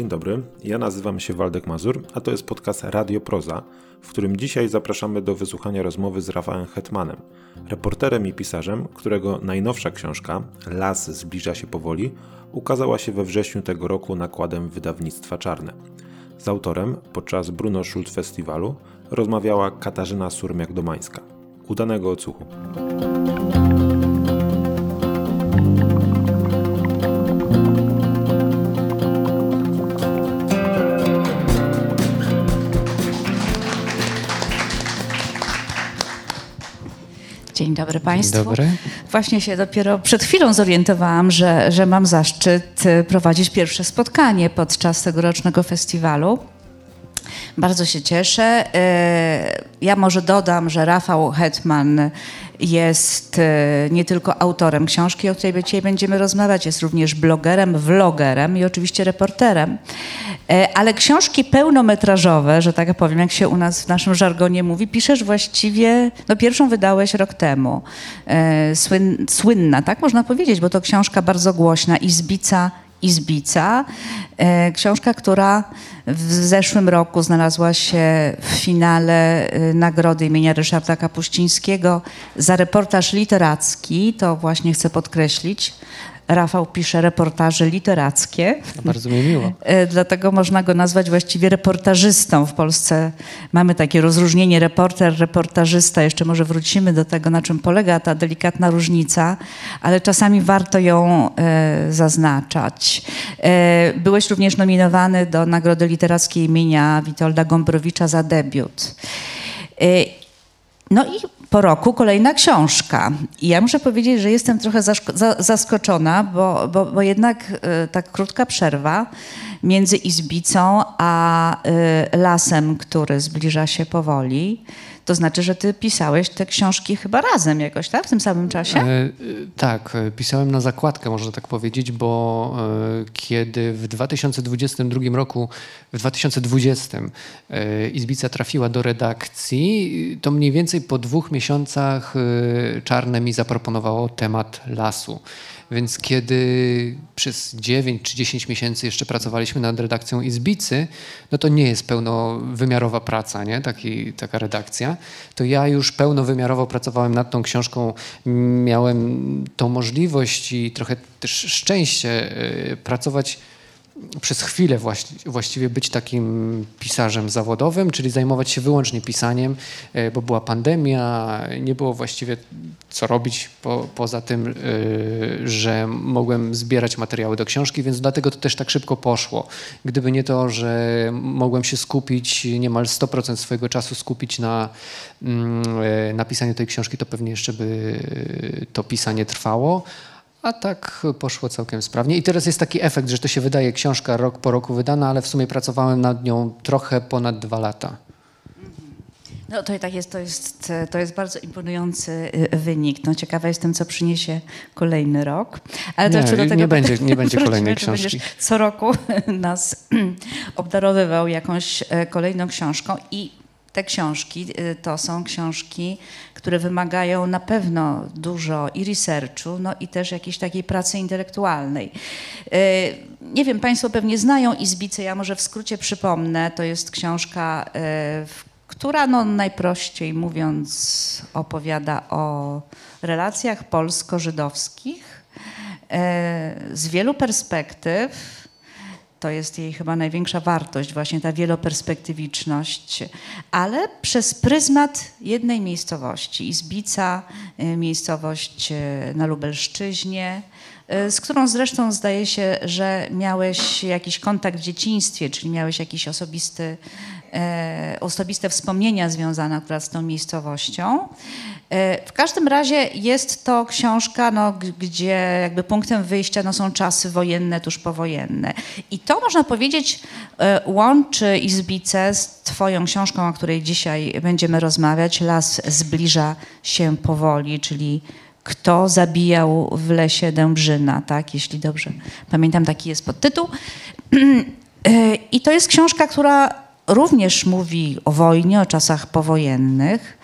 Dzień dobry, ja nazywam się Waldek Mazur, a to jest podcast Radio Proza, w którym dzisiaj zapraszamy do wysłuchania rozmowy z Rafałem Hetmanem, reporterem i pisarzem, którego najnowsza książka Las zbliża się powoli ukazała się we wrześniu tego roku nakładem wydawnictwa Czarne. Z autorem podczas Bruno Schulz Festiwalu rozmawiała Katarzyna Surmiak-Domańska. Udanego odsłuchu. Dobry Państwu. Dzień dobry. Właśnie się dopiero przed chwilą zorientowałam, że, że mam zaszczyt y, prowadzić pierwsze spotkanie podczas tegorocznego festiwalu. Bardzo się cieszę. Y, ja może dodam, że Rafał Hetman jest y, nie tylko autorem książki, o której dzisiaj będziemy rozmawiać, jest również blogerem, vlogerem i oczywiście reporterem. Y, ale książki pełnometrażowe, że tak powiem, jak się u nas w naszym żargonie mówi, piszesz właściwie, no pierwszą wydałeś rok temu. Słyn, słynna, tak można powiedzieć, bo to książka bardzo głośna, Izbica Izbica. Książka, która w zeszłym roku znalazła się w finale nagrody imienia Ryszarda Kapuścińskiego za reportaż literacki. To właśnie chcę podkreślić. Rafał pisze reportaże literackie. Bardzo mi miło. Dlatego można go nazwać właściwie reportażystą. W Polsce mamy takie rozróżnienie reporter, reportażysta. Jeszcze może wrócimy do tego, na czym polega ta delikatna różnica, ale czasami warto ją e, zaznaczać. E, byłeś również nominowany do Nagrody Literackiej imienia Witolda Gombrowicza za debiut. E, no i po roku kolejna książka. I ja muszę powiedzieć, że jestem trochę zaskoczona, bo, bo, bo jednak y, tak krótka przerwa między Izbicą a y, lasem, który zbliża się powoli. To znaczy, że ty pisałeś te książki chyba razem jakoś, tak? W tym samym czasie? E, tak, pisałem na zakładkę, można tak powiedzieć, bo e, kiedy w 2022 roku, w 2020 e, Izbica trafiła do redakcji, to mniej więcej po dwóch miesiącach e, Czarne mi zaproponowało temat lasu. Więc kiedy przez 9 czy 10 miesięcy jeszcze pracowaliśmy nad redakcją Izbicy, no to nie jest pełnowymiarowa praca, nie? Taki, taka redakcja. To ja już pełnowymiarowo pracowałem nad tą książką. Miałem tą możliwość i trochę też szczęście y, pracować przez chwilę właściwie być takim pisarzem zawodowym, czyli zajmować się wyłącznie pisaniem, e, bo była pandemia, nie było właściwie co robić po, poza tym, e, że mogłem zbierać materiały do książki, więc dlatego to też tak szybko poszło. Gdyby nie to, że mogłem się skupić, niemal 100% swojego czasu skupić na mm, e, napisaniu tej książki, to pewnie jeszcze by to pisanie trwało. A tak poszło całkiem sprawnie. I teraz jest taki efekt, że to się wydaje książka rok po roku wydana, ale w sumie pracowałem nad nią trochę ponad dwa lata. No to tak jest, to jest, to jest bardzo imponujący y, wynik. No, ciekawa jestem, co przyniesie kolejny rok. Ale nie, do tego nie będzie, nie będzie kolejnej książki. Co roku nas obdarowywał jakąś e, kolejną książką i te książki y, to są książki, które wymagają na pewno dużo i researchu, no i też jakiejś takiej pracy intelektualnej. Y, nie wiem, Państwo pewnie znają Izbicę, ja może w skrócie przypomnę. To jest książka, y, która no najprościej mówiąc opowiada o relacjach polsko-żydowskich z wielu perspektyw to jest jej chyba największa wartość, właśnie ta wieloperspektywiczność, ale przez pryzmat jednej miejscowości. Izbica, y, miejscowość y, na Lubelszczyźnie, y, z którą zresztą zdaje się, że miałeś jakiś kontakt w dzieciństwie, czyli miałeś jakiś osobisty osobiste wspomnienia związane akurat z tą miejscowością. E, w każdym razie jest to książka, no, gdzie jakby punktem wyjścia no, są czasy wojenne, tuż powojenne. I to można powiedzieć e, łączy Izbicę z twoją książką, o której dzisiaj będziemy rozmawiać. Las zbliża się powoli, czyli kto zabijał w lesie Dębrzyna, tak? Jeśli dobrze pamiętam, taki jest podtytuł. I to jest książka, która również mówi o wojnie, o czasach powojennych,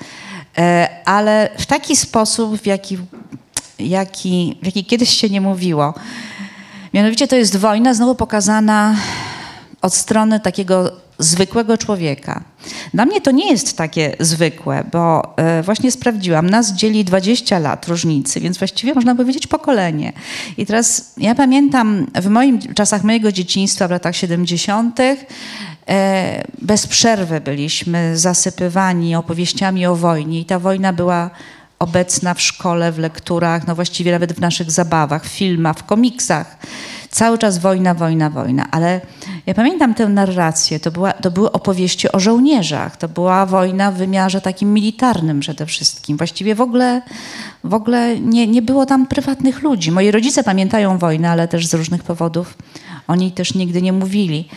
e, ale w taki sposób, w jaki, jaki, w jaki kiedyś się nie mówiło. Mianowicie to jest wojna znowu pokazana od strony takiego zwykłego człowieka. Dla mnie to nie jest takie zwykłe, bo e, właśnie sprawdziłam, nas dzieli 20 lat różnicy, więc właściwie można powiedzieć pokolenie. I teraz ja pamiętam w moim czasach mojego dzieciństwa, w latach 70., e, bez przerwy byliśmy zasypywani opowieściami o wojnie i ta wojna była obecna w szkole, w lekturach, no właściwie nawet w naszych zabawach, w filmach, w komiksach. Cały czas wojna, wojna, wojna. Ale ja pamiętam tę narrację. To, była, to były opowieści o żołnierzach. To była wojna w wymiarze takim militarnym przede wszystkim. Właściwie w ogóle, w ogóle nie, nie było tam prywatnych ludzi. Moi rodzice pamiętają wojnę, ale też z różnych powodów oni też nigdy nie mówili.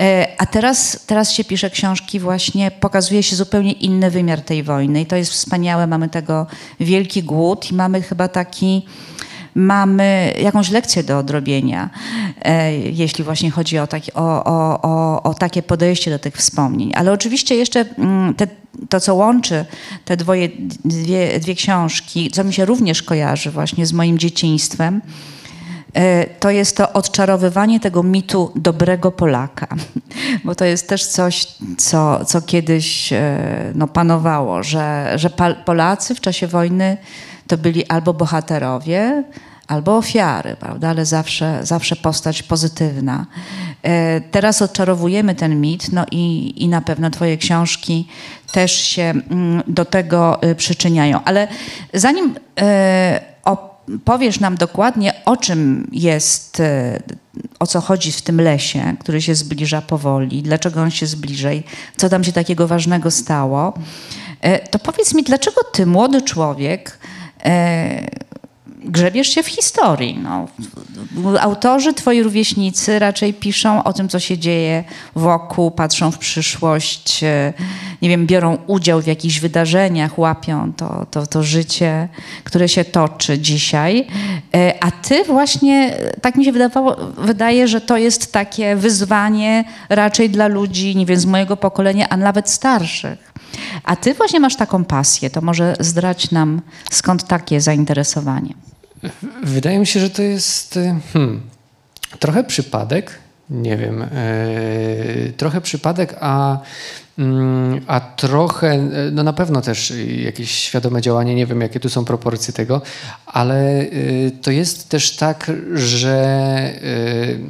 E, a teraz, teraz się pisze książki, właśnie pokazuje się zupełnie inny wymiar tej wojny i to jest wspaniałe. Mamy tego wielki głód i mamy chyba taki mamy jakąś lekcję do odrobienia, e, jeśli właśnie chodzi o, taki, o, o, o, o, takie podejście do tych wspomnień. Ale oczywiście jeszcze mm, te, to, co łączy te dwoje, dwie, dwie książki, co mi się również kojarzy właśnie z moim dzieciństwem, E, to jest to odczarowywanie tego mitu dobrego Polaka. Bo to jest też coś, co, co kiedyś e, no, panowało, że, że Polacy w czasie wojny to byli albo bohaterowie, albo ofiary, prawda? ale zawsze, zawsze postać pozytywna. E, teraz odczarowujemy ten mit, no i, i na pewno Twoje książki też się mm, do tego przyczyniają. Ale zanim powiesz nam dokładnie, o czym jest, e, o co chodzi w tym lesie, który się zbliża powoli, dlaczego on się zbliża i co tam się takiego ważnego stało, e, to powiedz mi, dlaczego ty, młody człowiek, e, grzebiesz się w historii. No. Autorzy, twoi rówieśnicy raczej piszą o tym, co się dzieje wokół, patrzą w przyszłość, e, nie wiem, biorą udział w jakichś wydarzeniach, łapią to, to, to życie, które się toczy dzisiaj. E, a ty właśnie, tak mi się wydawało, wydaje, że to jest takie wyzwanie raczej dla ludzi, nie wiem, z mojego pokolenia, a nawet starszych. A ty właśnie masz taką pasję, to może zdrać nam skąd takie zainteresowanie. Wydaje mi się, że to jest y, hmm, trochę przypadek, nie wiem, yy, trochę przypadek, a, yy, a trochę, no na pewno też jakieś świadome działanie, nie wiem jakie tu są proporcje tego, ale yy, to jest też tak, że y,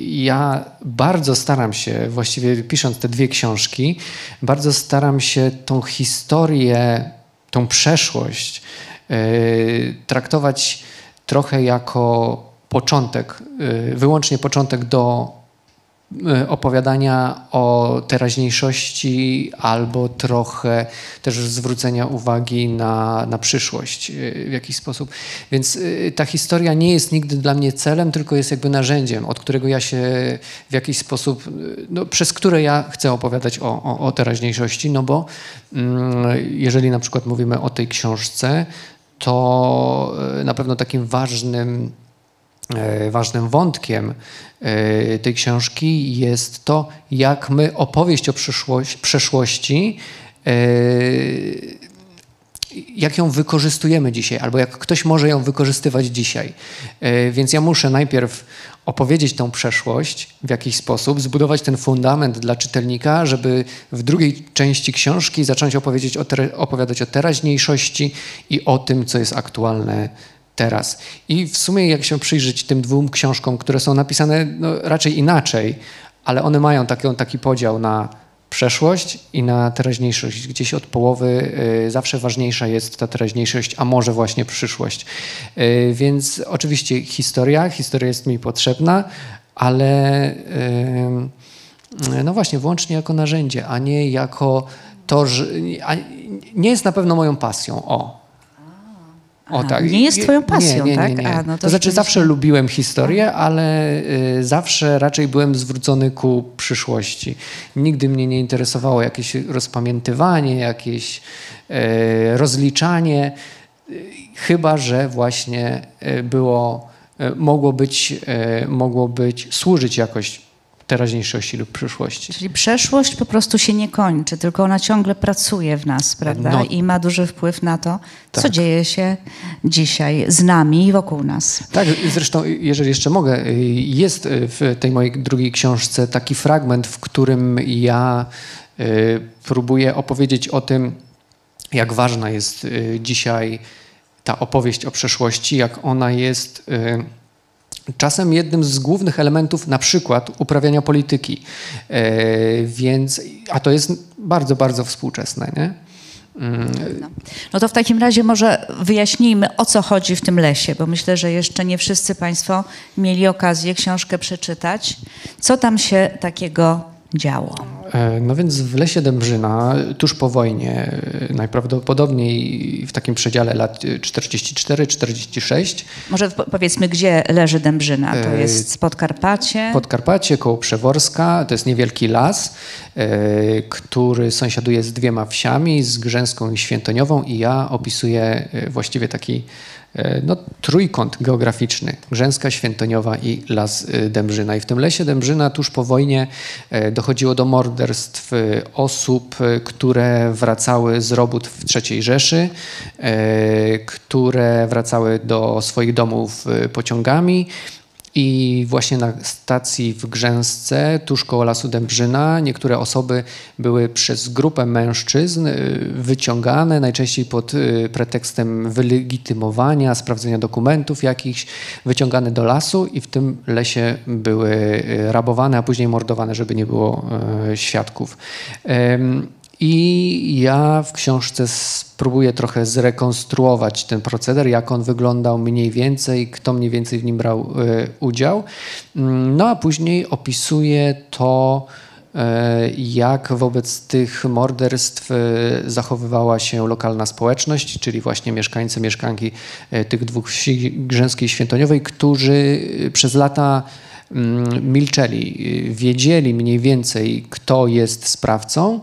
ja bardzo staram się, właściwie pisząc te dwie książki, bardzo staram się tą historię, tą przeszłość y, traktować trochę jako początek, y, wyłącznie początek do y, opowiadania o teraźniejszości albo trochę też zwrócenia uwagi na, na przyszłość y, w jakiś sposób. Więc ta historia nie jest nigdy dla mnie celem, tylko jest jakby narzędziem, od którego ja się w jakiś sposób, no, przez które ja chcę opowiadać o, o, o teraźniejszości, no bo mm, jeżeli na przykład mówimy o tej książce, to e, na pewno takim ważnym, e, ważnym wątkiem e, tej książki jest to, jak my opowieść o przeszłości, jak ją wykorzystujemy dzisiaj, albo jak ktoś może ją wykorzystywać dzisiaj. Więc ja muszę najpierw opowiedzieć tą przeszłość w jakiś sposób, zbudować ten fundament dla czytelnika, żeby w drugiej części książki zacząć opowiedzieć o opowiadać o teraźniejszości i o tym, co jest aktualne teraz. I w sumie jak się przyjrzeć tym dwóm książkom, które są napisane no, raczej inaczej, ale one mają taki, taki podział na przeszłość i na teraźniejszość. Gdzieś od połowy y, zawsze ważniejsza jest ta teraźniejszość, a może właśnie przyszłość. Y, więc oczywiście historia, historia jest mi potrzebna, ale y, no właśnie, wyłącznie jako narzędzie, a nie jako to, że nie jest na pewno moją pasją. O, o, tak. Nie jest twoją pasją, nie, nie, tak? Nie, nie. A, no to, to znaczy zawsze lubiłem historię, ale y, zawsze raczej byłem zwrócony ku przyszłości. Nigdy mnie nie interesowało jakieś rozpamiętywanie, jakieś y, rozliczanie, y, chyba że właśnie y, było, y, mogło być, y, mogło być, służyć jakoś teraźniejszości lub przyszłości. Czyli przeszłość po prostu się nie kończy, tylko ona ciągle pracuje w nas, prawda? No. I ma duży wpływ na to, co Tak. dzieje się dzisiaj z nami i wokół nas. Tak, zresztą, jeżeli jeszcze mogę, jest w tej mojej drugiej książce taki fragment, w którym ja y, próbuję opowiedzieć o tym, jak ważna jest y, dzisiaj ta opowieść o przeszłości, jak ona jest y, czasem jednym z głównych elementów na przykład uprawiania polityki. Y, Więc, a to jest bardzo, bardzo współczesne, nie? No. no to w takim razie może wyjaśnijmy, o co chodzi w tym lesie, bo myślę, że jeszcze nie wszyscy Państwo mieli okazję książkę przeczytać. Co tam się takiego działo? E, No więc w Lesie Dębrzyna, tuż po wojnie, e, najprawdopodobniej w takim przedziale lat 44-46, Może po- powiedzmy, gdzie leży Dębrzyna? To E, jest Podkarpacie. Podkarpacie koło Przeworska, to jest niewielki las, e, który sąsiaduje z dwiema wsiami, z Grzęską i Świętoniową i ja opisuję e, właściwie taki e, no, trójkąt geograficzny. Grzęska, Świętoniowa i Las e, Dębrzyna. I w tym Lesie Dębrzyna tuż po wojnie e, dochodziło do morderstw e, osób, e, które wracały z robót w III Rzeszy, e, które wracały do swoich domów e, pociągami. I właśnie na stacji w Grzęsce, tuż koło Lasu Dębrzyna, niektóre osoby były przez grupę mężczyzn y, wyciągane, najczęściej pod y, pretekstem wylegitymowania, sprawdzenia dokumentów jakichś, wyciągane do lasu i w tym lesie były y, rabowane, a później mordowane, żeby nie było świadków. I ja w książce spróbuję trochę zrekonstruować ten proceder, jak on wyglądał mniej więcej, kto mniej więcej w nim brał e, udział. Mm, No a później opisuję to, e, jak wobec tych morderstw e, zachowywała się lokalna społeczność, czyli właśnie mieszkańcy, mieszkanki tych dwóch wsi Grzęskiej Świętoniowej, którzy przez lata mm, milczeli, y, wiedzieli mniej więcej, kto jest sprawcą,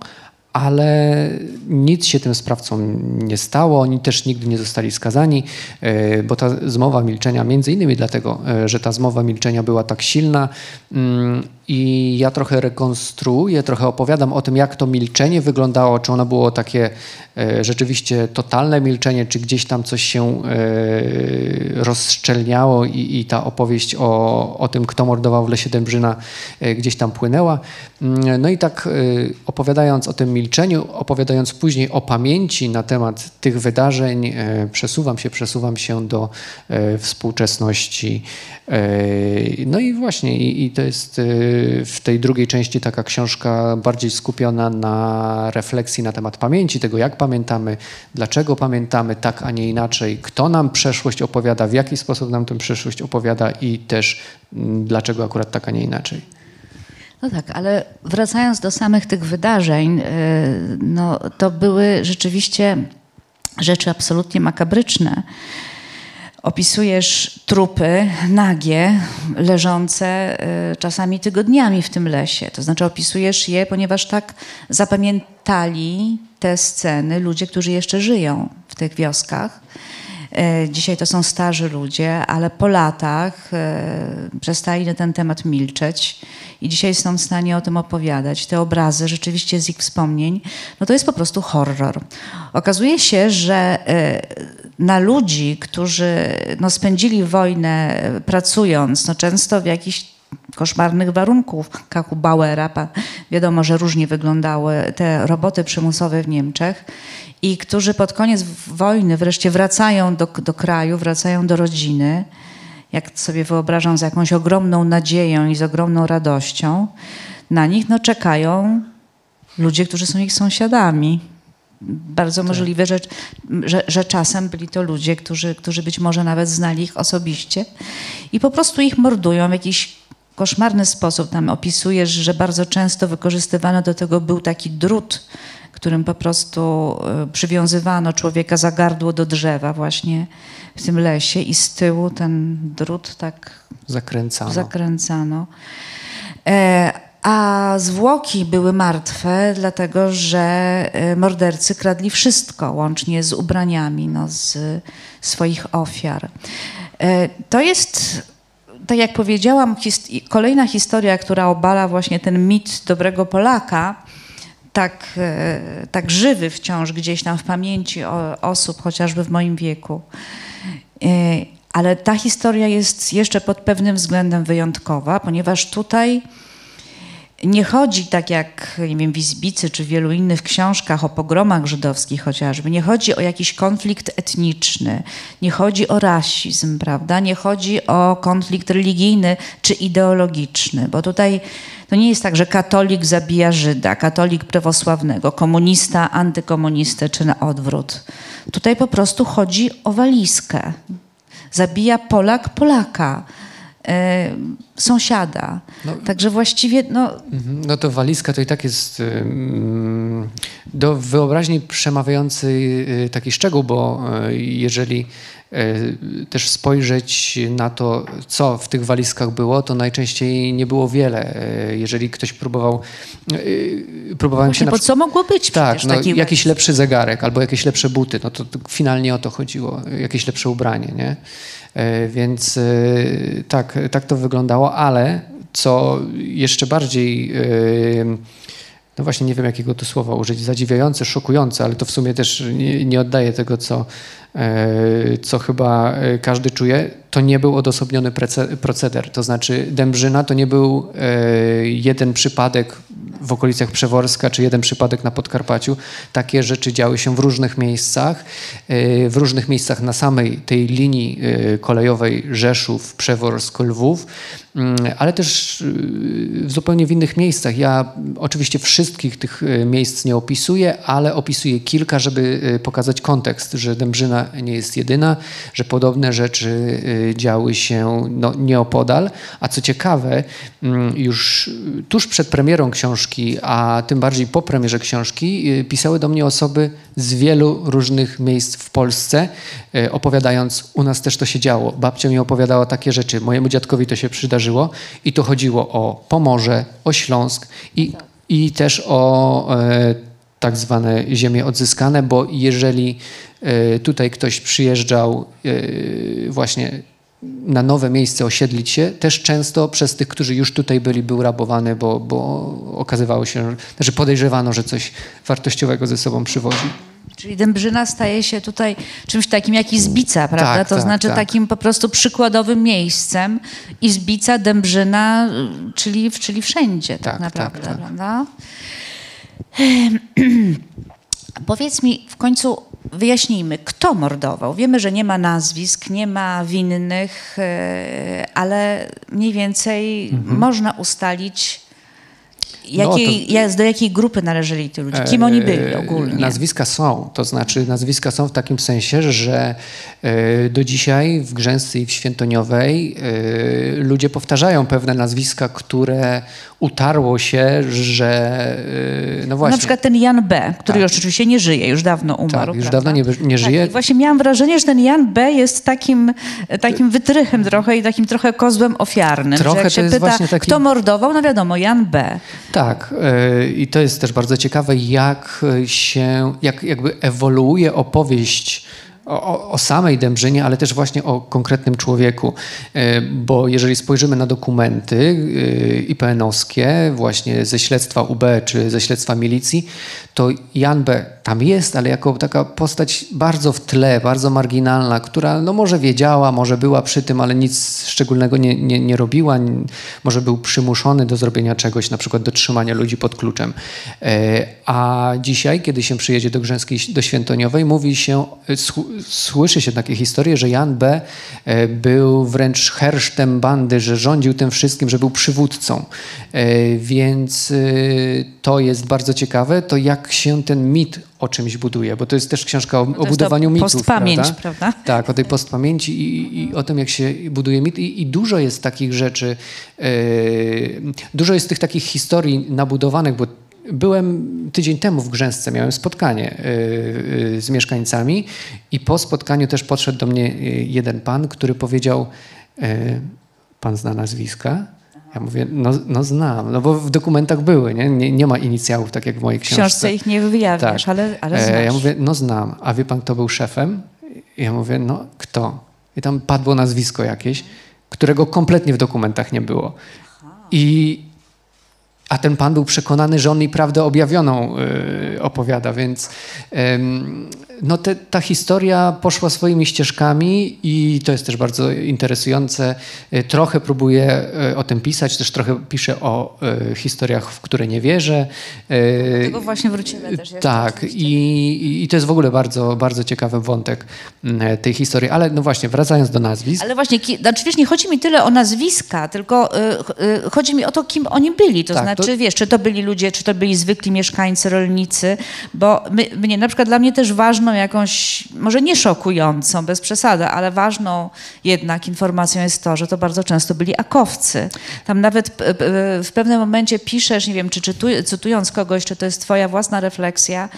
ale nic się tym sprawcom nie stało, oni też nigdy nie zostali skazani, e, bo ta zmowa milczenia, między innymi dlatego, e, że ta zmowa milczenia była tak silna mm, i ja trochę rekonstruuję, trochę opowiadam o tym, jak to milczenie wyglądało, czy ono było takie e, rzeczywiście totalne milczenie, czy gdzieś tam coś się e, rozszczelniało i, i ta opowieść o, o tym, kto mordował w Lesie Dębrzyna e, gdzieś tam płynęła. Mm, No i tak e, opowiadając o tym milczeniu, opowiadając później o pamięci na temat tych wydarzeń, e, przesuwam się, przesuwam się do e, współczesności. No i właśnie, i, i to jest w tej drugiej części taka książka bardziej skupiona na refleksji na temat pamięci, tego jak pamiętamy, dlaczego pamiętamy tak, a nie inaczej, kto nam przeszłość opowiada, w jaki sposób nam tę przeszłość opowiada i też mm, dlaczego akurat tak, a nie inaczej. No tak, ale wracając do samych tych wydarzeń, y, no, to były rzeczywiście rzeczy absolutnie makabryczne. Opisujesz trupy nagie, leżące y, czasami tygodniami w tym lesie. To znaczy opisujesz je, ponieważ tak zapamiętali te sceny ludzie, którzy jeszcze żyją w tych wioskach. E, Dzisiaj to są starzy ludzie, ale po latach e, przestali na ten temat milczeć i dzisiaj są w stanie o tym opowiadać. Te obrazy, rzeczywiście z ich wspomnień, no to jest po prostu horror. Okazuje się, że e, na ludzi, którzy no, spędzili wojnę e, pracując, no, często w jakichś koszmarnych warunkach u Bauera. Wiadomo, że różnie wyglądały te roboty przymusowe w Niemczech i którzy pod koniec wojny wreszcie wracają do, do kraju, wracają do rodziny, jak sobie wyobrażam, z jakąś ogromną nadzieją i z ogromną radością. Na nich no, czekają ludzie, którzy są ich sąsiadami. Bardzo możliwe, że, że, że czasem byli to ludzie, którzy, którzy być może nawet znali ich osobiście i po prostu ich mordują w jakiś koszmarny sposób. Tam opisujesz, że bardzo często wykorzystywano do tego był taki drut, którym po prostu e, przywiązywano człowieka za gardło do drzewa właśnie w tym lesie i z tyłu ten drut tak Zakręcano. zakręcano. E, a zwłoki były martwe, dlatego że e, mordercy kradli wszystko, łącznie z ubraniami no, z swoich ofiar. E, to jest tak jak powiedziałam, his kolejna historia, która obala właśnie ten mit dobrego Polaka, tak, e, tak żywy wciąż gdzieś tam w pamięci osób, chociażby w moim wieku. Ale ta historia jest jeszcze pod pewnym względem wyjątkowa, ponieważ tutaj nie chodzi tak jak nie wiem, w Izbicy czy w wielu innych książkach o pogromach żydowskich chociażby, nie chodzi o jakiś konflikt etniczny, nie chodzi o rasizm, prawda? Nie chodzi o konflikt religijny czy ideologiczny, bo tutaj to nie jest tak, że katolik zabija Żyda, katolik prawosławnego, komunista, antykomunistę czy na odwrót. Tutaj po prostu chodzi o walizkę. Zabija Polak Polaka. E, sąsiada. No, Także właściwie. No, mhm. no to walizka to i tak jest do wyobraźni przemawiający y, taki szczegół, bo y, jeżeli y, też spojrzeć na to, co w tych walizkach było, to najczęściej nie było wiele. Jeżeli ktoś próbował, próbowałem Właśnie, się... Po co mogło być Tak, no, jakiś lepszy zegarek albo jakieś lepsze buty, no to, to finalnie o to chodziło, jakieś lepsze ubranie, nie? E, więc e, tak, tak to wyglądało, ale co jeszcze bardziej, e, no właśnie nie wiem jakiego tu słowa użyć, zadziwiające, szokujące, ale to w sumie też nie, nie oddaje tego, co, co chyba każdy czuje, to nie był odosobniony proceder. To znaczy Dębrzyna to nie był jeden przypadek w okolicach Przeworska, czy jeden przypadek na Podkarpaciu. Takie rzeczy działy się w różnych miejscach, e, w różnych miejscach na samej tej linii e, kolejowej Rzeszów, Przeworsk, Lwów, ale też e, w zupełnie w innych miejscach. Ja oczywiście wszystkich tych miejsc nie opisuję, ale opisuję kilka, żeby pokazać kontekst, że Dębrzyna nie jest jedyna, że podobne rzeczy działy się no, nieopodal. A co ciekawe, mm, już tuż przed premierą książki a tym bardziej po premierze książki, y, pisały do mnie osoby z wielu różnych miejsc w Polsce, y, opowiadając, u nas też to się działo. Babcia mi opowiadała takie rzeczy, mojemu dziadkowi to się przydarzyło i to chodziło o Pomorze, o Śląsk i, i też o e, tak zwane ziemie odzyskane, bo jeżeli e, tutaj ktoś przyjeżdżał e, właśnie na nowe miejsce osiedlić się, też często przez tych, którzy już tutaj byli, był rabowany, bo, bo okazywało się, że podejrzewano, że coś wartościowego ze sobą przywozi. Czyli Dębrzyna staje się tutaj czymś takim jak Izbica, prawda? Tak, to tak, znaczy tak. takim po prostu przykładowym miejscem. Izbica, Dębrzyna, czyli, czyli wszędzie tak, tak naprawdę, tak, tak. prawda? Powiedz mi w końcu, wyjaśnijmy, kto mordował. Wiemy, że nie ma nazwisk, nie ma winnych, e, ale mniej więcej mhm. można ustalić, Jakiej, no to, do jakiej grupy należeli ci ludzie? Kim oni byli e, ogólnie? Nazwiska są, to znaczy nazwiska są w takim sensie, że e, do dzisiaj w Grzęsce i w Świętoniowej ludzie powtarzają pewne nazwiska, które utarło się, że y, no właśnie. Na przykład ten Jan B., który tak. już oczywiście nie żyje, już dawno umarł. Tak, już prawda? dawno nie, nie tak, żyje. Tak, właśnie miałam wrażenie, że tenJan B. jest takim, takim wytrychem trochę i takim trochę kozłem ofiarnym. Trochę jak się pyta, taki... kto mordował, no wiadomo, Jan B. Tak y, i to jest też bardzo ciekawe, jak się, jak jakby ewoluuje opowieść o, o, samej Dębrzynie, ale też właśnie o konkretnym człowieku. E, bo jeżeli spojrzymy na dokumenty e, IPN-owskie, właśnie ze śledztwa UB czy ze śledztwa milicji, to Jan B. tam jest, ale jako taka postać bardzo w tle, bardzo marginalna, która no może wiedziała, może była przy tym, ale nic szczególnego nie, nie, nie robiła, może był przymuszony do zrobienia czegoś, na przykład do trzymania ludzi pod kluczem. E, a dzisiaj, kiedy się przyjedzie do Grzęskiej, do Świętoniowej, mówi się, słyszy się takie historie, że Jan B. E, był wręcz hersztem bandy, że rządził tym wszystkim, że był przywódcą. E, więc to jest bardzo ciekawe, to jak jak się ten mit o czymś buduje, bo to jest też książka o, no o budowaniu mitów. Postpamięć, prawda? prawda? Tak, o tej postpamięci i, i, o tym, jak się buduje mit. I, i dużo jest takich rzeczy, yy, dużo jest tych takich historii nabudowanych, bo Byłem tydzień temu w Grzęsce, miałem spotkanie yy, z mieszkańcami i po spotkaniu też podszedł do mnie jeden pan, który powiedział, pan zna nazwiska? Ja mówię, no, no znam, no bo w dokumentach były, nie? nie? Nie, ma inicjałów, tak jak w mojej książce. W książce ich nie wyjawiasz, tak. ale, ale e, znasz. Ja mówię, no znam. A wie pan, kto był szefem? Ja mówię, no kto? I tam padło nazwisko jakieś. którego kompletnie w dokumentach nie było. I, a ten pan był przekonany, że on jej prawdę objawioną y, opowiada, więc no te, ta historia poszła swoimi ścieżkami i to jest też bardzo interesujące. Y, Trochę próbuję y, o tym pisać, też trochę piszę o y, historiach, w które nie wierzę. Y, Do tego właśnie wrócimy też tak, i, i to jest w ogóle bardzo, bardzo ciekawy wątek mm, tej historii. Ale no właśnie, wracając do nazwisk. Ale właśnie, ki- znaczy wiesz, nie chodzi mi tyle o nazwiska, tylko y, y, chodzi mi o to, kim oni byli. To Tak, znaczy, to- wiesz, czy to byli ludzie, czy to byli zwykli mieszkańcy, rolnicy, bo my, mnie, na przykład dla mnie też ważną jakąś, może nie szokującą, bez przesady, ale ważną jednak informacją jest to, że to bardzo często byli akowcy. Tam nawet w pewnym momencie piszesz, nie wiem, czy czytuj, cytując kogoś, czy to jest twoja własna refleksja,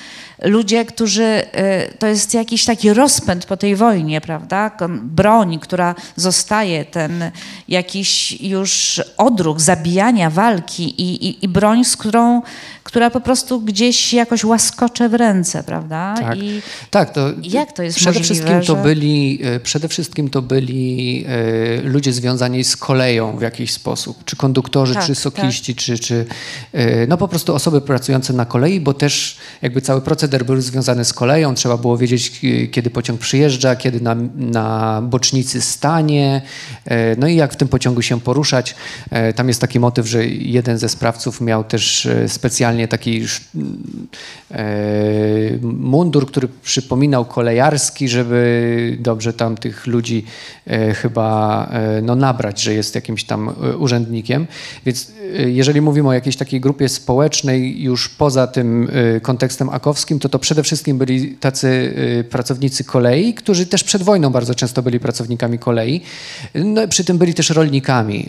ludzie, którzy, y, to jest jakiś taki rozpęd po tej wojnie, prawda? Broń, która zostaje, ten jakiś już odruch zabijania walki i, i, i broń, z którą, która po prostu gdzieś jakoś łaskocze w ręce, prawda? Tak. I Tak, to jak to jest przede możliwe, wszystkim to że- byli e, przede wszystkim to byli e, ludzie związani z koleją w jakiś sposób, czy konduktorzy, Tak, czy sokiści, czy, czy e, no po prostu osoby pracujące na kolei, bo też jakby cały proceder był związany z koleją, trzeba było wiedzieć kiedy pociąg przyjeżdża, kiedy na, na bocznicy stanie, no i jak w tym pociągu się poruszać. Tam jest taki motyw, że jeden ze sprawców miał też e, taki e, mundur, który przypominał kolejarski, żeby dobrze tam tych ludzi e, chyba e, no, nabrać, że jest jakimś tam urzędnikiem. Więc jeżeli mówimy o jakiejś takiej grupie społecznej już poza tym kontekstem akowskim, to to przede wszystkim byli tacy pracownicy kolei, którzy też przed wojną bardzo często byli pracownikami kolei. No, przy tym byli też rolnikami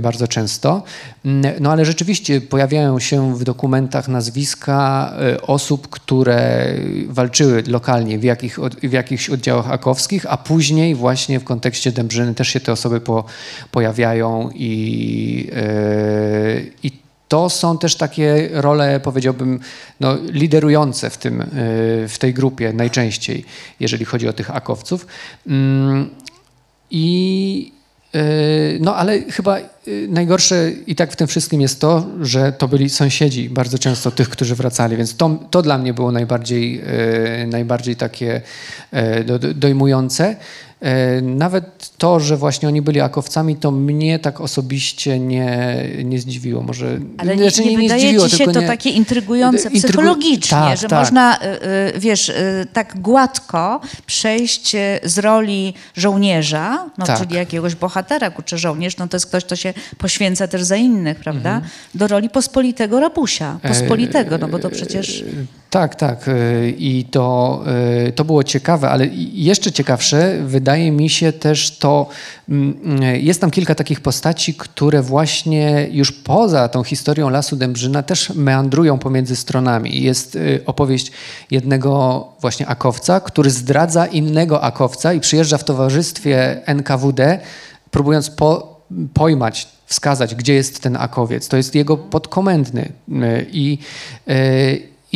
bardzo często. Mm, No ale rzeczywiście pojawiają się w dokumentach nazwiska e, osób, które walczyły lokalnie w, jakich, w jakichś oddziałach akowskich, a później właśnie w kontekście Dębrzyny też się te osoby po, pojawiają i, e, i to są też takie role, powiedziałbym, no, liderujące w, tym, e, w tej grupie najczęściej, jeżeli chodzi o tych akowców. Mm, I no, ale chyba e, najgorsze i tak w tym wszystkim jest to, że to byli sąsiedzi bardzo często tych, którzy wracali, więc to, to dla mnie było najbardziej, e, najbardziej takie e, do, do- dojmujące. E, Nawet to, że właśnie oni byli akowcami, to mnie tak osobiście nie, nie zdziwiło. Może Ale nie, znaczy nie, wydaje zdziwiło, ci się to nie- takie intrygujące Intrygu- psychologicznie, tak, że tak. można, y, y, wiesz, tak gładko przejść z roli żołnierza, no, Tak. czyli jakiegoś bohatera, kurczę, żołnierz, no to jest ktoś, kto się poświęca też za innych, prawda? Mhm. Do roli pospolitego rabusia. Pospolitego, no bo to przecież... Tak, tak. y, I to, y, to było ciekawe, ale jeszcze ciekawsze wydaje mi się też to, mm, y, jest tam kilka takich postaci, które właśnie już poza tą historią Lasu Dębrzyna też meandrują pomiędzy stronami. Jest y, opowieść jednego właśnie akowca, który zdradza innego akowca i przyjeżdża w towarzystwie NKWD, próbując po, pojmać, wskazać, gdzie jest ten akowiec. To jest jego podkomendny. I,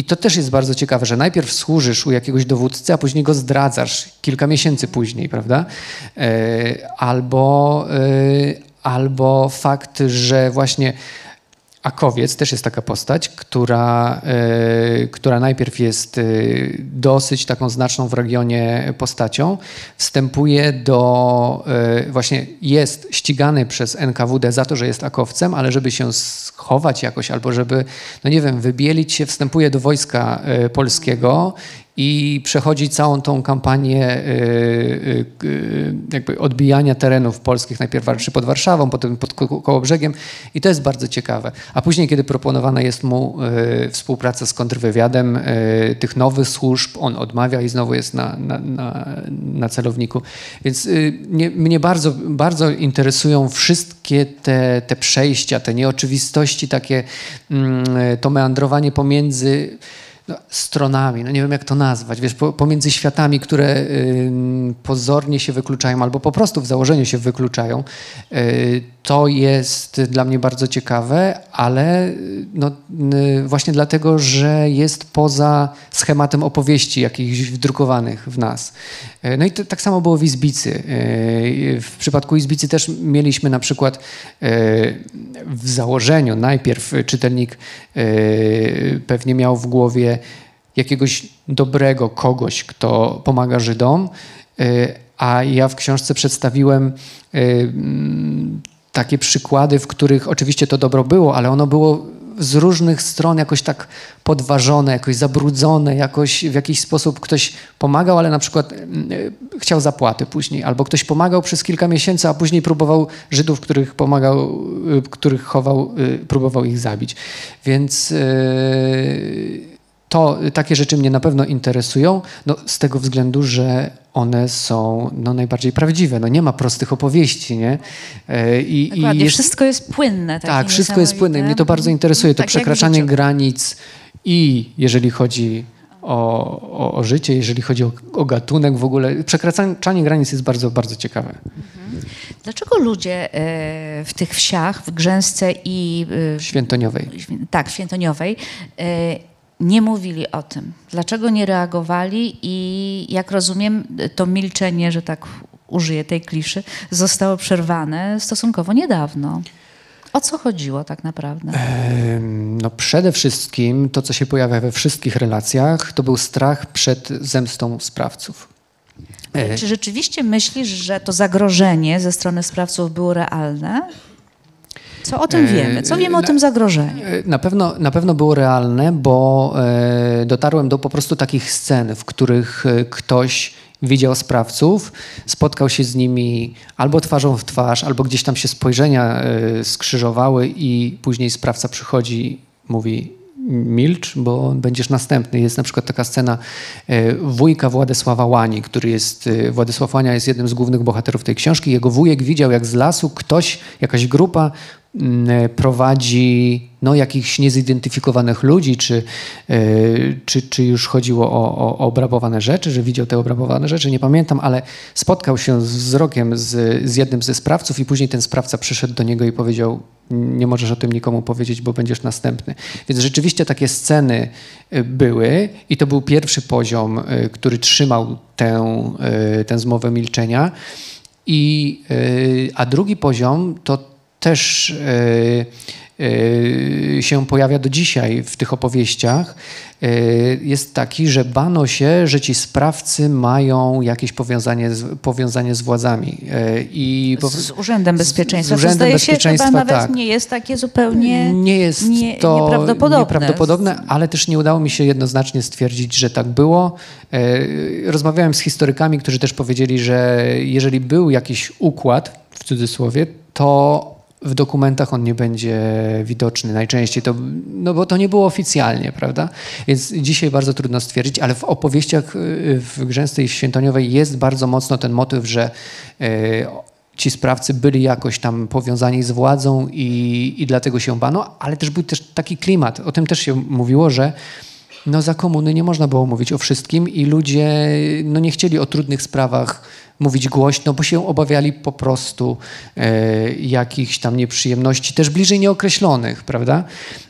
i to też jest bardzo ciekawe, że najpierw służysz u jakiegoś dowódcy, a później go zdradzasz kilka miesięcy później, prawda? E, Albo, e, albo fakt, że właśnie Akowiec też jest taka postać, która, e, która najpierw jest e, dosyć taką znaczną w regionie postacią, wstępuje do, e, właśnie jest ścigany przez NKWD za to, że jest akowcem, ale żeby się schować jakoś albo żeby, no nie wiem, wybielić się, wstępuje do wojska polskiego i przechodzi całą tą kampanię e, e, k- jakby odbijania terenów polskich, najpierw pod Warszawą, potem pod Ko- Kołobrzegiem i to jest bardzo ciekawe. A później, kiedy proponowana jest mu współpraca z kontrwywiadem tych nowych służb, on odmawia i znowu jest na, na, na, na celowniku. Więc y, mnie, mnie bardzo, bardzo interesują wszystkie te, te przejścia, te nieoczywistości, takie mm, to meandrowanie pomiędzy no, stronami, no nie wiem jak to nazwać, wiesz, po, pomiędzy światami, które ym, pozornie się wykluczają albo po prostu w założeniu się wykluczają. Y, to jest dla mnie bardzo ciekawe, ale no, właśnie dlatego, że jest poza schematem opowieści jakichś wdrukowanych w nas. No i to, tak samo było w Izbicy. W przypadku Izbicy też mieliśmy na przykład w założeniu najpierw czytelnik pewnie miał w głowie jakiegoś dobrego kogoś, kto pomaga Żydom, a ja w książce przedstawiłem takie przykłady, w których oczywiście to dobro było, ale ono było z różnych stron jakoś tak podważone, jakoś zabrudzone, jakoś w jakiś sposób ktoś pomagał, ale na przykład chciał zapłaty później, albo ktoś pomagał przez kilka miesięcy, a później próbował Żydów, których pomagał, których chował, próbował ich zabić. Więc to takie rzeczy mnie na pewno interesują, no, z tego względu, że one są no, najbardziej prawdziwe. No, nie ma prostych opowieści, nie? I, i jest... wszystko jest płynne. Tak, wszystko jest płynne. Mnie to bardzo interesuje, to tak przekraczanie granic i jeżeli chodzi o, o, o, życie, jeżeli chodzi o, o, gatunek w ogóle. Przekraczanie granic jest bardzo, bardzo ciekawe. Mhm. Dlaczego ludzie e, w tych wsiach, w Grzęsce i... E, Świętoniowej. Tak, Świętoniowej e, nie mówili o tym. Dlaczego nie reagowali i jak rozumiem, to milczenie, że tak użyję tej kliszy, zostało przerwane stosunkowo niedawno. O co chodziło tak naprawdę? No przede wszystkim to, co się pojawia we wszystkich relacjach, to był strach przed zemstą sprawców. Czy rzeczywiście myślisz, że to zagrożenie ze strony sprawców było realne? Co o tym wiemy? Co wiemy o tym zagrożeniu? E, na pewno, na pewno było realne, bo e, dotarłem do po prostu takich scen, w których e, ktoś widział sprawców, spotkał się z nimi albo twarzą w twarz, albo gdzieś tam się spojrzenia skrzyżowały i później sprawca przychodzi, mówi milcz, bo będziesz następny. Jest na przykład taka scena wujka Władysława Łani, który jest, Władysław Łania jest jednym z głównych bohaterów tej książki. Jego wujek widział, jak z lasu ktoś, jakaś grupa prowadzi no, jakichś niezidentyfikowanych ludzi, czy, e, czy, czy już chodziło o, o, o obrabowane rzeczy, że widział te obrabowane rzeczy, nie pamiętam, ale spotkał się z wzrokiem z, z jednym ze sprawców i później ten sprawca przyszedł do niego i powiedział, nie możesz o tym nikomu powiedzieć, bo będziesz następny. Więc rzeczywiście takie sceny e, były i to był pierwszy poziom, e, który trzymał tę, tę zmowę milczenia. I, a drugi poziom to też e, e, się pojawia do dzisiaj w tych opowieściach, e, jest taki, że bano się, że ci sprawcy mają jakieś powiązanie z, powiązanie z władzami. I z, z Urzędem Bezpieczeństwa. Z Urzędem to Bezpieczeństwa, się, chyba nawet tak. nie jest takie zupełnie nie jest nie, to nieprawdopodobne. nieprawdopodobne, ale też nie udało mi się jednoznacznie stwierdzić, że tak było. Rozmawiałem z historykami, którzy też powiedzieli, że jeżeli był jakiś układ, w cudzysłowie, to w dokumentach on nie będzie widoczny najczęściej, to, no bo to nie było oficjalnie, prawda? Więc dzisiaj bardzo trudno stwierdzić, ale w opowieściach y, w Grzęstej Świętoniowej jest bardzo mocno ten motyw, że y, ci sprawcy byli jakoś tam powiązani z władzą i, i dlatego się bano, ale też był też taki klimat, o tym też się mówiło, że no za komuny nie można było mówić o wszystkim i ludzie no nie chcieli o trudnych sprawach mówić głośno, bo się obawiali po prostu e, jakichś tam nieprzyjemności, też bliżej nieokreślonych, prawda?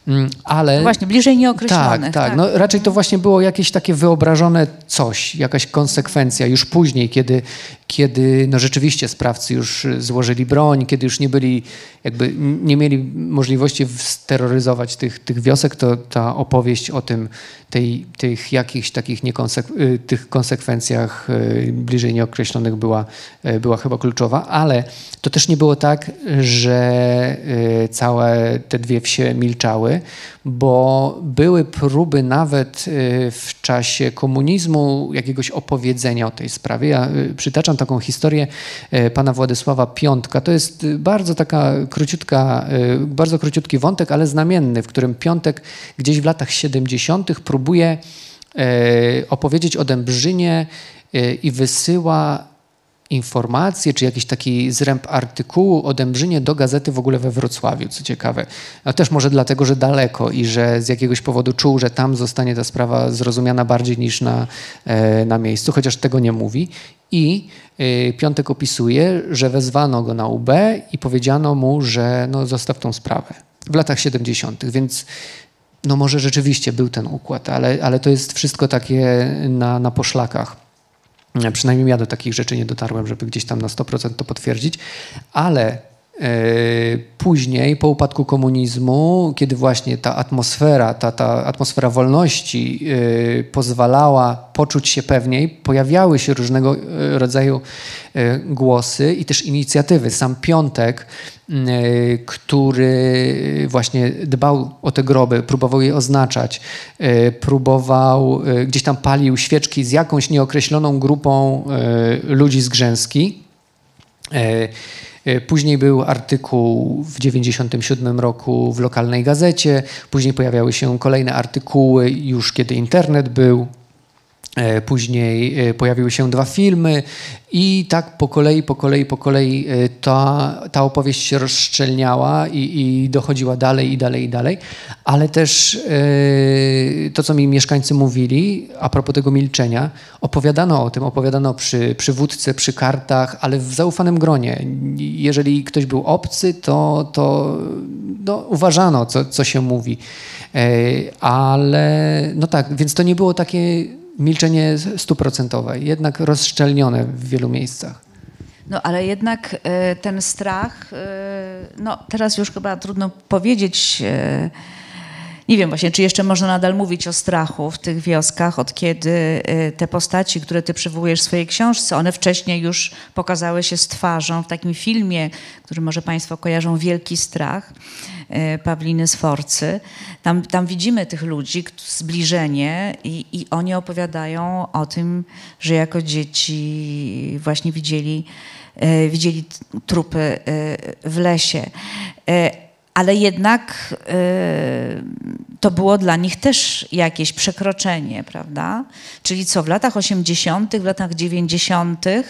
Mm, ale... No właśnie, bliżej nieokreślonych. Tak, tak. tak. No, raczej to właśnie było jakieś takie wyobrażone coś, jakaś konsekwencja już później, kiedy, kiedy no rzeczywiście sprawcy już złożyli broń, kiedy już nie byli, jakby nie mieli możliwości steroryzować tych, tych wiosek, to ta opowieść o tym, tej, tych jakichś takich niekonsek- y, tych konsekwencjach y, bliżej nieokreślonych była, y, była chyba kluczowa, ale to też nie było tak, że całe te dwie wsie milczały, bo były próby nawet w czasie komunizmu jakiegoś opowiedzenia o tej sprawie. Ja przytaczam taką historię pana Władysława Piątka. To jest bardzo taka króciutka, bardzo króciutki wątek, ale znamienny, w którym Piątek gdzieś w latach 70. próbuje opowiedzieć o Dębrzynie i wysyła informację, czy jakiś taki zręb artykułu o Dębrzynie do gazety w ogóle we Wrocławiu, co ciekawe. No też może dlatego, że daleko i że z jakiegoś powodu czuł, że tam zostanie ta sprawa zrozumiana bardziej niż na, e, na miejscu, chociaż tego nie mówi. I y, Piątek opisuje, że wezwano go na UB i powiedziano mu, że no, zostaw tą sprawę w latach 70., więc no może rzeczywiście był ten układ, ale, ale to jest wszystko takie na, na poszlakach. Przynajmniej ja do takich rzeczy nie dotarłem, żeby gdzieś tam na 100% to potwierdzić, ale Później, po upadku komunizmu, kiedy właśnie ta atmosfera, ta, ta atmosfera wolności pozwalała poczuć się pewniej, pojawiały się różnego rodzaju głosy i też inicjatywy. Sam Piątek, który właśnie dbał o te groby, próbował je oznaczać, próbował, gdzieś tam palił świeczki z jakąś nieokreśloną grupą ludzi z Grzęski. E, później był artykuł w 1997 roku w lokalnej gazecie, później pojawiały się kolejne artykuły już kiedy internet był, później e, pojawiły się dwa filmy i tak po kolei, po kolei, po kolei e, ta, ta opowieść się rozszczelniała i, i dochodziła dalej i dalej i dalej, ale też to, co mi mieszkańcy mówili a propos tego milczenia, opowiadano o tym, opowiadano przy, przy wódce, przy kartach, ale w zaufanym gronie. Jeżeli ktoś był obcy, to, to no, uważano, co, co się mówi. Ale no tak, więc to nie było takie milczenie stuprocentowe, jednak rozszczelnione w wielu miejscach. No ale jednak e, ten strach, e, no teraz już chyba trudno powiedzieć, e, nie wiem właśnie, czy jeszcze można nadal mówić o strachu w tych wioskach, od kiedy te postaci, które ty przywołujesz w swojej książce, one wcześniej już pokazały się z twarzą w takim filmie, który może Państwo kojarzą, Wielki Strach. E, Pawliny Sforcy. Tam, tam widzimy tych ludzi, zbliżenie i, i oni opowiadają o tym, że jako dzieci właśnie widzieli, e, widzieli trupy w lesie ale jednak y, to było dla nich też jakieś przekroczenie, prawda? Czyli co, w latach 80., w latach 90. Y,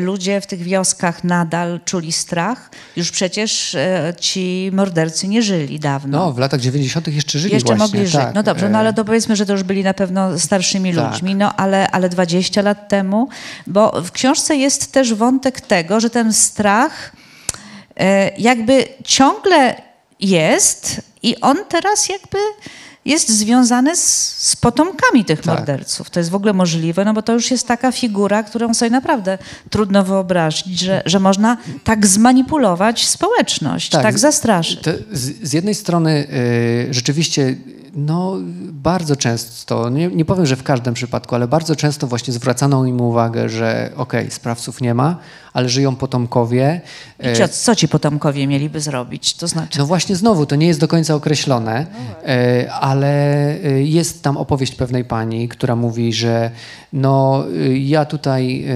ludzie w tych wioskach nadal czuli strach. Już przecież y, ci mordercy nie żyli dawno. No, w latach 90. jeszcze żyli Jeszcze właśnie, mogli żyć. tak. No dobrze, no ale to powiedzmy, że to już byli na pewno starszymi tak. ludźmi, no ale, ale 20 lat temu, bo w książce jest też wątek tego, że ten strach E, jakby ciągle jest i on teraz jakby jest związany z, z potomkami tych tak. morderców. To jest w ogóle możliwe, no bo to już jest taka figura, którą sobie naprawdę trudno wyobrazić, że, że można tak zmanipulować społeczność, tak, tak zastraszyć. Z, z, jednej strony y, rzeczywiście no, bardzo często, nie, nie powiem, że w każdym przypadku, ale bardzo często właśnie zwracano im uwagę, że okej, okay, sprawców nie ma, ale żyją potomkowie. I co, co ci potomkowie mieliby zrobić? To znaczy? No właśnie znowu, to nie jest do końca określone, no e, ale e, jest tam opowieść pewnej pani, która mówi, że no e, ja tutaj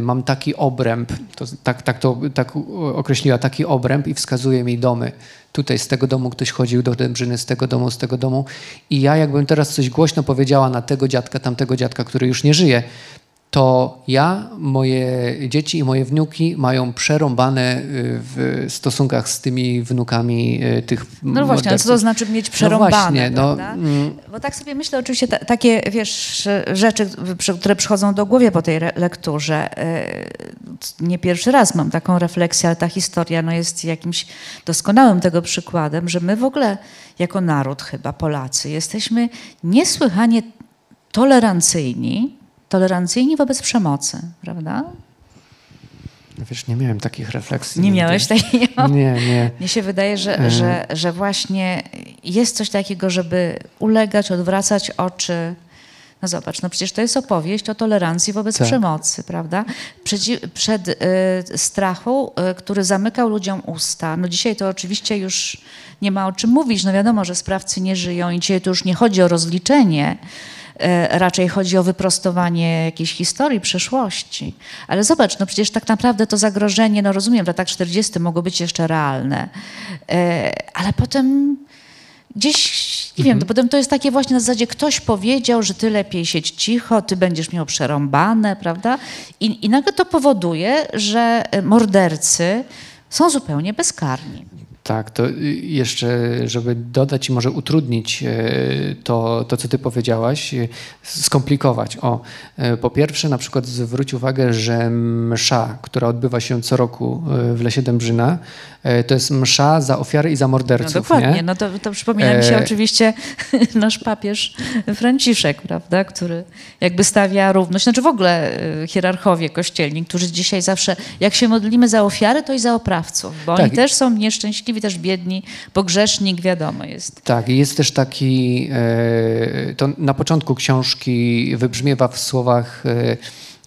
mam taki obręb, to, tak, tak to tak określiła, taki obręb i wskazuje mi domy tutaj z tego domu ktoś chodził do Dębrzyny, z tego domu, z tego domu. I ja jakbym teraz coś głośno powiedziała na tego dziadka, tamtego dziadka, który już nie żyje, to ja, moje dzieci i moje wnuki mają przerąbane y, w stosunkach z tymi wnukami y, tych No właśnie, ale co to znaczy mieć no przerąbane, no właśnie, no, mm. Bo tak sobie myślę, oczywiście ta, takie, wiesz, rzeczy, które przychodzą do głowy po tej lekturze. Y, nie pierwszy raz mam taką refleksję, ale ta historia no, jest jakimś doskonałym tego przykładem, że my w ogóle jako naród chyba, Polacy, jesteśmy niesłychanie tolerancyjni, tolerancyjni wobec przemocy, prawda? Wiesz, nie miałem takich refleksji. Nie nigdy. miałeś takiej? Nie, nie. Mnie się wydaje, że, e. że, że właśnie jest coś takiego, żeby ulegać, odwracać oczy. No zobacz, no przecież to jest opowieść o tolerancji wobec tak. przemocy, prawda? Przed, przed y, strachu, y, który zamykał ludziom usta. No dzisiaj to oczywiście już nie ma o czym mówić. No wiadomo, że sprawcy nie żyją i dzisiaj to już nie chodzi o rozliczenie, raczej chodzi o wyprostowanie jakiejś historii, przeszłości. Ale zobacz, no przecież tak naprawdę to zagrożenie, no rozumiem, w latach 40 mogło być jeszcze realne, e, ale potem gdzieś Nie wiem, to potem to jest takie właśnie na zasadzie ktoś powiedział, że ty lepiej siedź cicho, ty będziesz miał przerąbane, prawda? I, i nagle to powoduje, że mordercy są zupełnie bezkarni. Tak, to jeszcze, żeby dodać i może utrudnić e, to, to co ty powiedziałaś, e, skomplikować. O, e, po pierwsze, na przykład zwróć uwagę, że msza, która odbywa się co roku w Lesie Dębrzyna, to jest msza za ofiary i za morderców. No dokładnie, nie? no to, to przypomina mi się e... oczywiście nasz papież Franciszek, prawda, który jakby stawia równość, znaczy w ogóle hierarchowie kościelni, którzy dzisiaj zawsze, jak się modlimy za ofiary, to i za oprawców, bo tak. oni też są nieszczęśliwi szczęśliwi, też biedni, bo grzesznik wiadomo jest. Tak, jest też taki, e, to na początku książki wybrzmiewa w słowach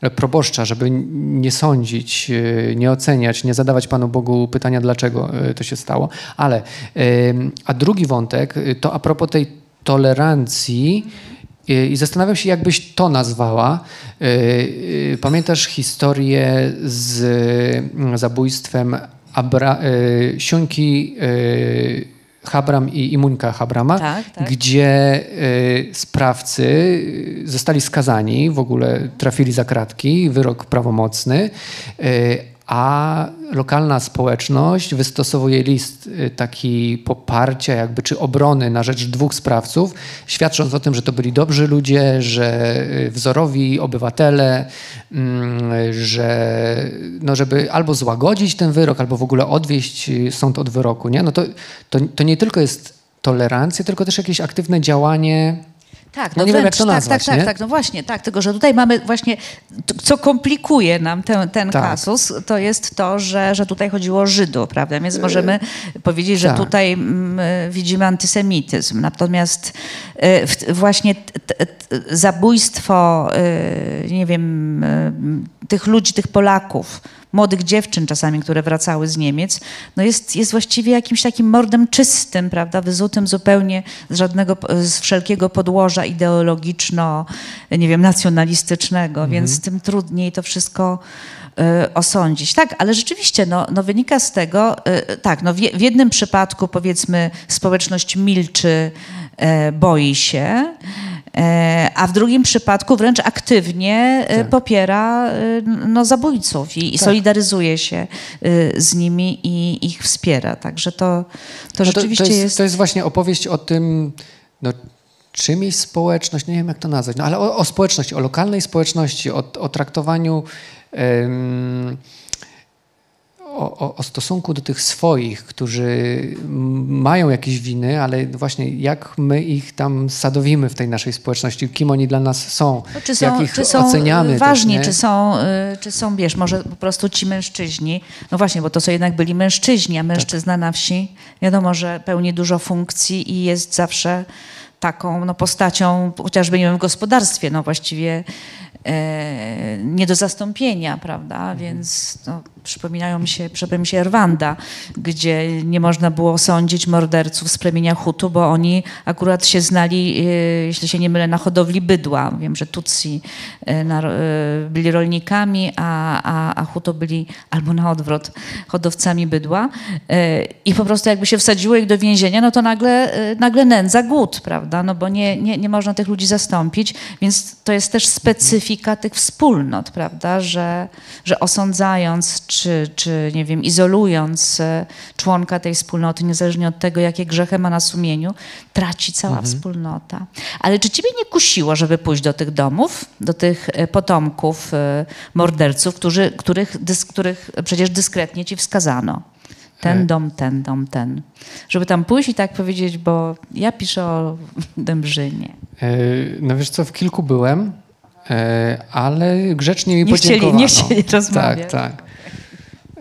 e, proboszcza, żeby nie sądzić, e, nie oceniać, nie zadawać Panu Bogu pytania, dlaczego to się stało. Ale, a drugi wątek to a propos tej tolerancji, i zastanawiam się, jakbyś to nazwała. Pamiętasz historię z zabójstwem Abra, y, Siunki y, Habram i Imuńka Habrama, tak, tak. gdzie y, sprawcy zostali skazani, w ogóle trafili za kratki, wyrok prawomocny, y, a lokalna społeczność wystosowuje list y, taki poparcia jakby, czy obrony na rzecz dwóch sprawców, świadcząc o tym, że to byli dobrzy ludzie, że y, wzorowi obywatele, mm, że no żeby albo złagodzić ten wyrok, albo w ogóle odwieść y, sąd od wyroku. Nie? No to, to, to nie tylko jest tolerancja, tylko też jakieś aktywne działanie tak, no, no nie wręcz, wiem jak to tak, nazwać, tak, tak, tak, no właśnie, tak, tylko że tutaj mamy właśnie, co komplikuje nam ten, ten tak. kasus, to jest to, że, że tutaj chodziło o Żydów, prawda, więc możemy yy, powiedzieć, że tak. tutaj m, mm, widzimy antysemityzm, natomiast y, właśnie t, t, t, zabójstwo, y, nie wiem, y, tych ludzi, tych Polaków, młodych dziewczyn czasami, które wracały z Niemiec, no jest, jest właściwie jakimś takim mordem czystym, prawda, wyzutym zupełnie z żadnego, z wszelkiego podłoża ideologiczno, nie wiem, nacjonalistycznego, mhm. więc tym trudniej to wszystko y, osądzić. Tak, ale rzeczywiście no, no wynika z tego, y, tak, no w, w, jednym przypadku powiedzmy społeczność milczy, y, boi się, a w drugim przypadku wręcz aktywnie e, tak. popiera e, no, zabójców i, i tak. solidaryzuje się z nimi i ich wspiera. Także to, to no rzeczywiście to, to jest, jest, To jest właśnie opowieść o tym, no, czym jest społeczność, nie wiem jak to nazwać, no, ale o, o społeczności, o lokalnej społeczności, o, o traktowaniu o, o, stosunku do tych swoich, którzy mają jakieś winy, ale właśnie jak my ich tam sadowimy w tej naszej społeczności, kim oni dla nas są, no, czy są jak ich czy są oceniamy. Ważni, też, czy, są, y, czy są, wiesz, może po prostu ci mężczyźni, no właśnie, bo to są jednak byli mężczyźni, a mężczyzna tak. na wsi wiadomo, że pełni dużo funkcji i jest zawsze taką no, postacią, chociażby nie wiem, w gospodarstwie, no właściwie nie do zastąpienia, prawda, mhm. więc no, przypominają mi się, przypomina mi się Rwanda, gdzie nie można było sądzić morderców z plemienia Hutu, bo oni akurat się znali, e, jeśli się nie mylę, na hodowli bydła. Wiem, że Tutsi e, e, byli rolnikami, a, a, a Hutu byli albo na odwrót hodowcami bydła. I po prostu jakby się wsadziło ich do więzienia, no to nagle, nagle nędza, głód, prawda? No bo nie, nie, nie można tych ludzi zastąpić, więc to jest też specyfika tych wspólnot, prawda? Że, że osądzając czy, czy nie wiem, izolując e, członka tej wspólnoty, niezależnie od tego, jakie grzechy ma na sumieniu, traci cała mhm. wspólnota. Ale czy ciebie nie kusiło, żeby pójść do tych domów, do tych e, potomków e, morderców, którzy, których, dys, których przecież dyskretnie ci wskazano? Ten dom, ten dom, ten. Żeby tam pójść i tak powiedzieć, bo ja piszę o Dębrzynie. No wiesz co, w kilku byłem, ale grzecznie mi nie podziękowano. Chcieli, nie chcieli rozmawiać. Tak, tak.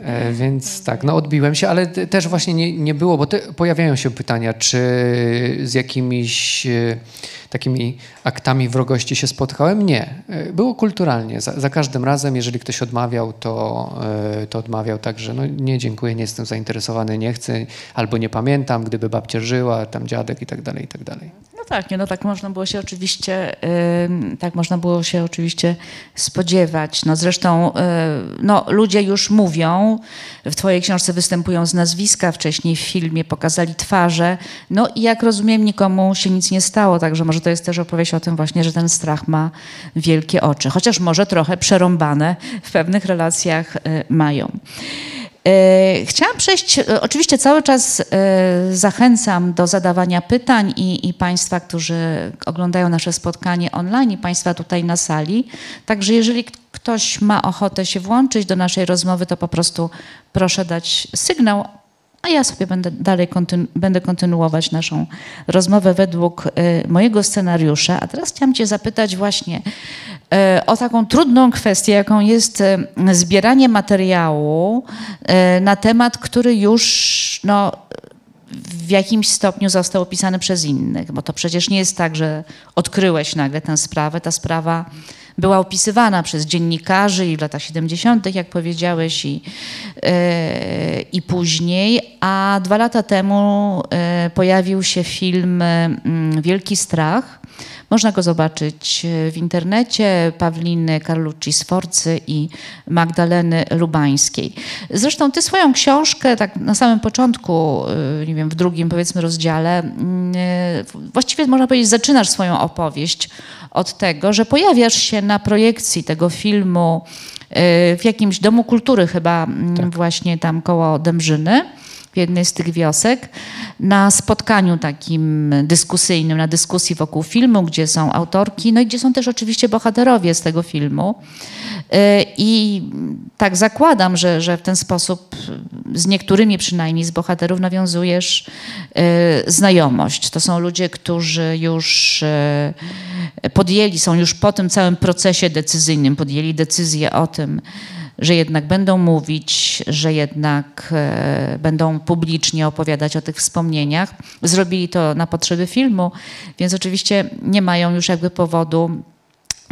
E, więc tak, no odbiłem się, ale też właśnie nie, nie było, bo pojawiają się pytania, czy z jakimiś e, takimi aktami wrogości się spotkałem. Nie. Było kulturalnie. Za, za każdym razem, jeżeli ktoś odmawiał, to, to odmawiał tak, że no nie dziękuję, nie jestem zainteresowany, nie chcę, albo nie pamiętam, gdyby babcia żyła, tam dziadek i tak dalej, i tak dalej. No tak, nie, no tak można było się oczywiście, yy, tak można było się oczywiście spodziewać. No zresztą yy, no, ludzie już mówią, w twojej książce występują z nazwiska, wcześniej w filmie pokazali twarze, no i jak rozumiem nikomu się nic nie stało, także może to jest też opowieść o tym właśnie, że ten strach ma wielkie oczy, chociaż może trochę przerąbane w pewnych relacjach yy, mają. E, chciałam przejść, e, oczywiście cały czas zachęcam do zadawania pytań i, i, Państwa, którzy oglądają nasze spotkanie online i Państwa tutaj na sali. Także jeżeli ktoś ma ochotę się włączyć do naszej rozmowy, to po prostu proszę dać sygnał, a ja sobie będę dalej kontynu będę kontynuować naszą rozmowę według y, mojego scenariusza. A teraz chciałam Cię zapytać właśnie y, o taką trudną kwestię, jaką jest y, zbieranie materiału na temat, który już no, w jakimś stopniu został opisany przez innych, bo to przecież nie jest tak, że odkryłeś nagle tę sprawę. Ta sprawa była opisywana przez dziennikarzy i w latach 70., jak powiedziałeś, i, yy, i później. A dwa lata temu yy, pojawił się film yy, Wielki Strach. Można go zobaczyć w internecie Pawliny Carlucci Sforcy i Magdaleny Lubańskiej. Zresztą ty swoją książkę, tak na samym początku, nie wiem, w drugim powiedzmy rozdziale, właściwie można powiedzieć, zaczynasz swoją opowieść od tego, że pojawiasz się na projekcji tego filmu w jakimś domu kultury chyba mm, tak. właśnie tam koło Dębrzyny w jednej z tych wiosek, na spotkaniu takim dyskusyjnym, na dyskusji wokół filmu, gdzie są autorki, no i gdzie są też oczywiście bohaterowie z tego filmu. Y, I tak zakładam, że, że w ten sposób z niektórymi przynajmniej z bohaterów nawiązujesz y, znajomość. To są ludzie, którzy już y, podjęli, są już po tym całym procesie decyzyjnym, podjęli decyzję o tym, że jednak będą mówić, że jednak e, będą publicznie opowiadać o tych wspomnieniach. Zrobili to na potrzeby filmu, więc oczywiście nie mają już jakby powodu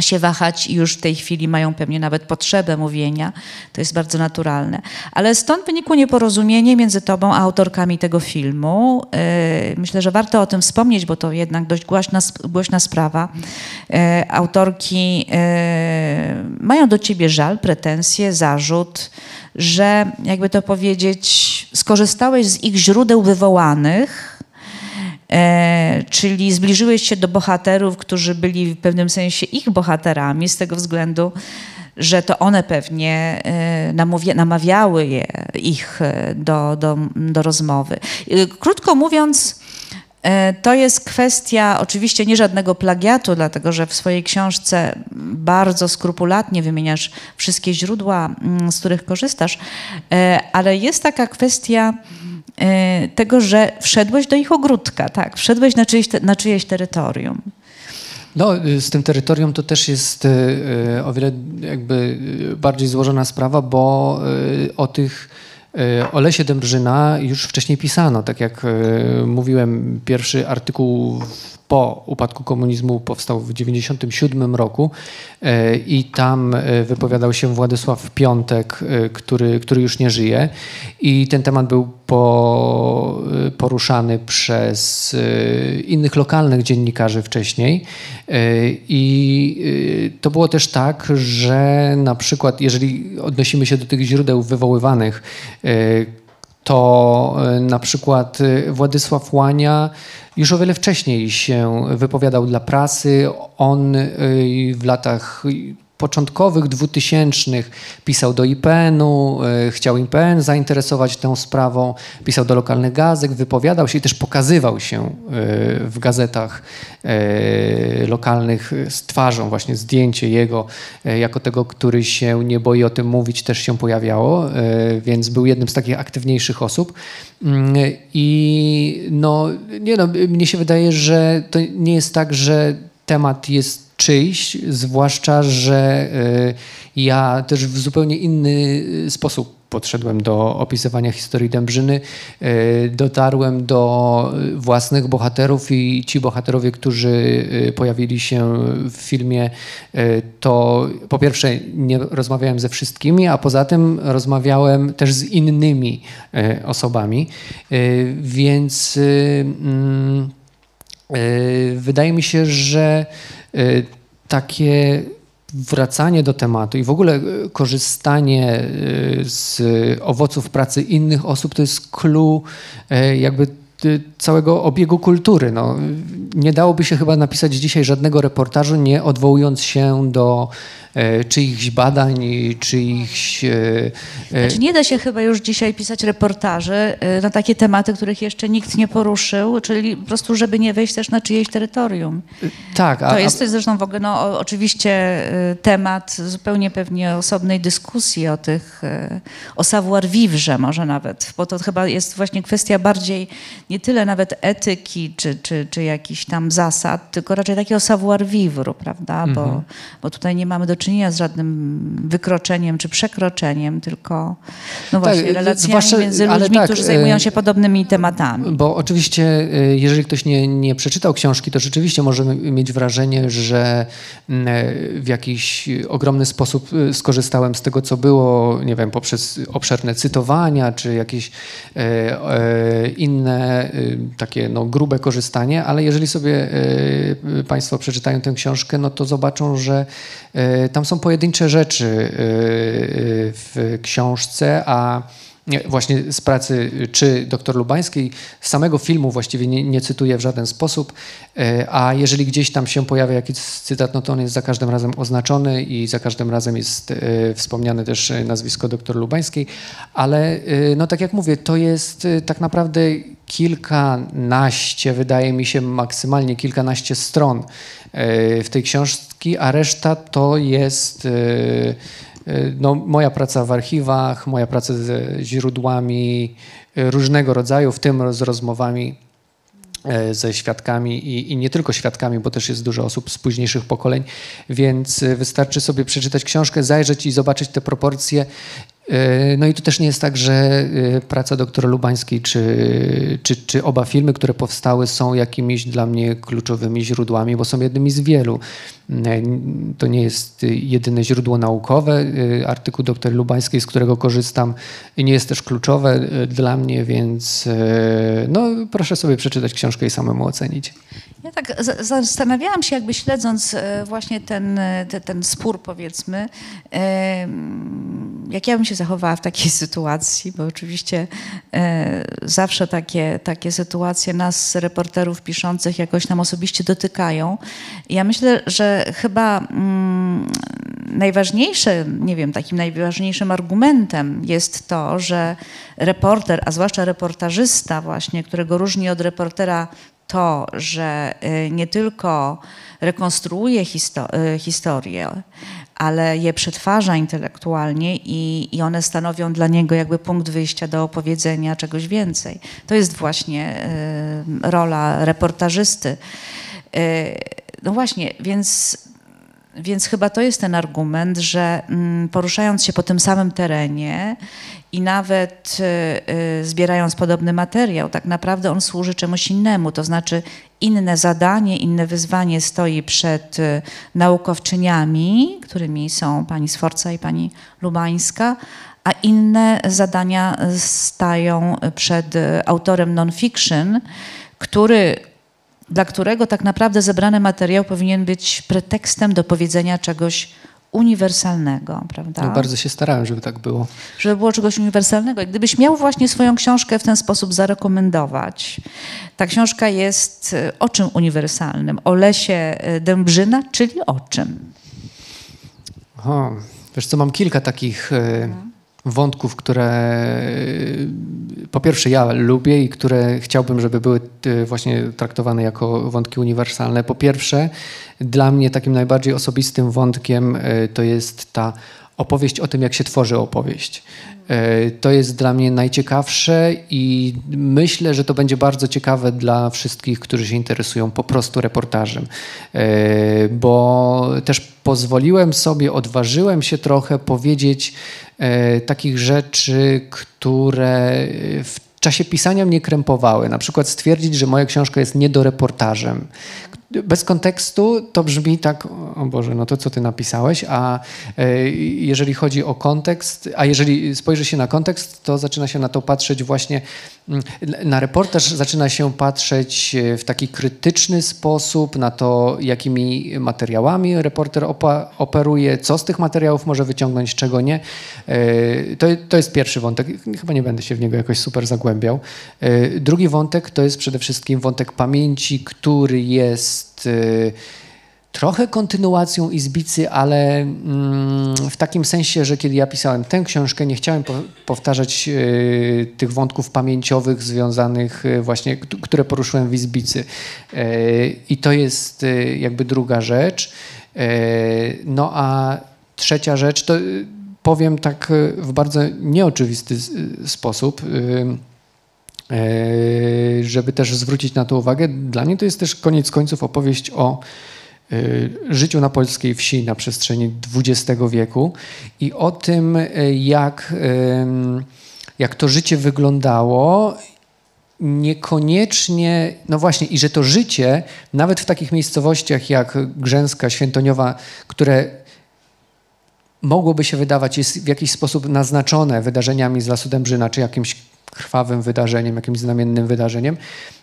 się wahać i już w tej chwili mają pewnie nawet potrzebę mówienia. To jest bardzo naturalne. Ale stąd wynikło nieporozumienie między tobą a autorkami tego filmu. E, myślę, że warto o tym wspomnieć, bo to jednak dość głośna, głośna sprawa. E, autorki e, mają do ciebie żal, pretensje, zarzut, że jakby to powiedzieć, skorzystałeś z ich źródeł wywołanych, czyli zbliżyłeś się do bohaterów, którzy byli w pewnym sensie ich bohaterami, z tego względu, że to one pewnie e, namawiały je, ich e, do, do, do rozmowy. Krótko mówiąc, to jest kwestia oczywiście nie żadnego plagiatu, dlatego że w swojej książce bardzo skrupulatnie wymieniasz wszystkie źródła, mm, z których korzystasz, ale jest taka kwestia E, tego, że wszedłeś do ich ogródka, tak, wszedłeś na czyjeś, na czyjeś terytorium. No, z tym terytorium to też jest e, o wiele jakby bardziej złożona sprawa, bo o tych o Lesie Dębrzyna już wcześniej pisano. Tak jak mówiłem, pierwszy artykuł po upadku komunizmu powstał w 1997 roku e, i tam e, wypowiadał się Władysław Piątek, e, który, który już nie żyje. I ten temat był po, poruszany przez innych lokalnych dziennikarzy wcześniej. I to było też tak, że na przykład, jeżeli odnosimy się do tych źródeł wywoływanych, to na przykład Władysław Łania już o wiele wcześniej się wypowiadał dla prasy. On y, w latach początkowych, dwutysięcznych pisał do IPN-u, e, chciał IPN zainteresować tą sprawą, pisał do lokalnych gazet, wypowiadał się i też pokazywał się e, w gazetach e, lokalnych z twarzą, właśnie zdjęcie jego jako tego, który się nie boi o tym mówić, też się pojawiało, więc był jednym z takich aktywniejszych osób. Mm, I no, nie no, mnie się wydaje, że to nie jest tak, że temat jest czyjś, zwłaszcza, że ja też w zupełnie inny sposób podszedłem do opisywania historii Dębrzyny, e, dotarłem do własnych bohaterów i ci bohaterowie, którzy pojawili się w filmie, to po pierwsze nie rozmawiałem ze wszystkimi, a poza tym rozmawiałem też z innymi osobami, więc mm, wydaje mi się, że takie wracanie do tematu i w ogóle e, korzystanie e, z owoców pracy innych osób to jest clue jakby całego obiegu kultury. No, nie dałoby się chyba napisać dzisiaj żadnego reportażu, nie odwołując się do czyichś badań, czyichś... E, e, znaczy nie da się chyba już dzisiaj pisać reportaży na takie tematy, których jeszcze nikt nie poruszył, czyli po prostu, żeby nie wejść też na czyjeś terytorium. Tak. A, to jest zresztą w ogóle no, oczywiście temat zupełnie pewnie osobnej dyskusji o tych, o savoir vivre może nawet, bo to chyba jest właśnie kwestia bardziej nie tyle nawet etyki czy, czy, czy jakichś tam zasad, tylko raczej takiego savoir vivre, prawda, bo, mhm. bo tutaj nie mamy do czynienia z żadnym wykroczeniem czy przekroczeniem, tylko no właśnie, tak, relacjami między ludźmi, tak, którzy zajmują się podobnymi tematami. Bo oczywiście, e, jeżeli ktoś nie, nie przeczytał książki, to rzeczywiście możemy mieć wrażenie, że w jakiś ogromny sposób skorzystałem z tego, co było, nie wiem, poprzez obszerne cytowania, czy jakieś inne takie no, grube korzystanie, ale jeżeli sobie Państwo przeczytają tę książkę, no to zobaczą, że tam są pojedyncze rzeczy y, y, w książce, a właśnie z pracy czy doktor Lubańskiej, samego filmu właściwie nie, nie cytuję w żaden sposób, y, a jeżeli gdzieś tam się pojawia jakiś cytat, no to on jest za każdym razem oznaczony i za każdym razem jest wspomniane też nazwisko doktor Lubańskiej, ale no tak jak mówię, to jest tak naprawdę kilkanaście, wydaje mi się maksymalnie kilkanaście stron w tej książce a reszta to jest no, moja praca w archiwach, moja praca ze źródłami e, różnego rodzaju, w tym z rozmowami ze świadkami i, i, nie tylko świadkami, bo też jest dużo osób z późniejszych pokoleń, więc wystarczy sobie przeczytać książkę, zajrzeć i zobaczyć te proporcje no i to też nie jest tak, że e, praca doktora Lubańskiej czy, czy, czy oba filmy, które powstały są jakimiś dla mnie kluczowymi źródłami, bo są jednymi z wielu. E, to nie jest jedyne źródło naukowe. Artykuł dr Lubańskiej, z którego korzystam, nie jest też kluczowe dla mnie, więc no, proszę sobie przeczytać książkę i samemu ocenić. Ja tak zastanawiałam się, jakby śledząc właśnie ten, ten, ten spór, powiedzmy, jak ja bym się zachowała w takiej sytuacji, bo oczywiście e, zawsze takie, takie sytuacje nas, reporterów piszących, jakoś nam osobiście dotykają. Ja myślę, że chyba mm, najważniejsze, nie wiem, takim najważniejszym argumentem jest to, że reporter, a zwłaszcza reportażysta właśnie, którego różni od reportera to, że e, nie tylko rekonstruuje e, historię, ale je przetwarza intelektualnie i, i one stanowią dla niego jakby punkt wyjścia do opowiedzenia czegoś więcej. To jest właśnie y, rola reportażysty. Y, no właśnie, więc więc chyba to jest ten argument, że mm, poruszając się po tym samym terenie i nawet y, y, zbierając podobny materiał, tak naprawdę on służy czemuś innemu. To znaczy inne zadanie, inne wyzwanie stoi przed y, naukowczyniami, którymi są pani Sforca i pani Lubańska, a inne zadania stają przed autorem non-fiction, który dla którego tak naprawdę zebrany materiał powinien być pretekstem do powiedzenia czegoś uniwersalnego, prawda? Ja bardzo się starałem, żeby tak było. Żeby było czegoś uniwersalnego. I gdybyś miał właśnie swoją książkę w ten sposób zarekomendować, ta książka jest e, o czym uniwersalnym? O lesie e, Dębrzyna, czyli o czym? O, wiesz co, mam kilka takich... Mhm wątków, które po pierwsze ja lubię i które chciałbym, żeby były y, właśnie traktowane jako wątki uniwersalne. Po pierwsze, dla mnie takim najbardziej osobistym wątkiem y, to jest ta opowieść o tym, jak się tworzy opowieść. E, to jest dla mnie najciekawsze i myślę, że to będzie bardzo ciekawe dla wszystkich, którzy się interesują po prostu reportażem, e, bo też pozwoliłem sobie, odważyłem się trochę powiedzieć e, takich rzeczy, które w czasie pisania mnie krępowały. Na przykład stwierdzić, że moja książka jest niedoreportażem, bez kontekstu to brzmi tak, o Boże, no to co ty napisałeś, a e, jeżeli chodzi o kontekst, a jeżeli spojrzy się na kontekst, to zaczyna się na to patrzeć właśnie, mm, na reportaż zaczyna się patrzeć e, w taki krytyczny sposób na to, jakimi materiałami reporter operuje, co z tych materiałów może wyciągnąć, czego nie. E, to, to jest pierwszy wątek, chyba nie będę się w niego jakoś super zagłębiał. Drugi wątek to jest przede wszystkim wątek pamięci, który jest jest y, trochę kontynuacją Izbicy, ale mm, w takim sensie, że kiedy ja pisałem tę książkę, nie chciałem powtarzać y, tych wątków pamięciowych związanych y, właśnie, które poruszyłem w Izbicy. I to jest jakby druga rzecz. No a trzecia rzecz, to powiem tak w bardzo nieoczywisty sposób. E, żeby też zwrócić na to uwagę. Dla mnie to jest też koniec końców opowieść o e, życiu na polskiej wsi na przestrzeni XX wieku i o tym, e, jak, jak to życie wyglądało. Niekoniecznie, no właśnie, i że to życie, nawet w takich miejscowościach jak Grzęska, Świętoniowa, które mogłoby się wydawać, jest w jakiś sposób naznaczone wydarzeniami z Lasu Dębrzyna, czy jakimś krwawym wydarzeniem, jakimś znamiennym wydarzeniem,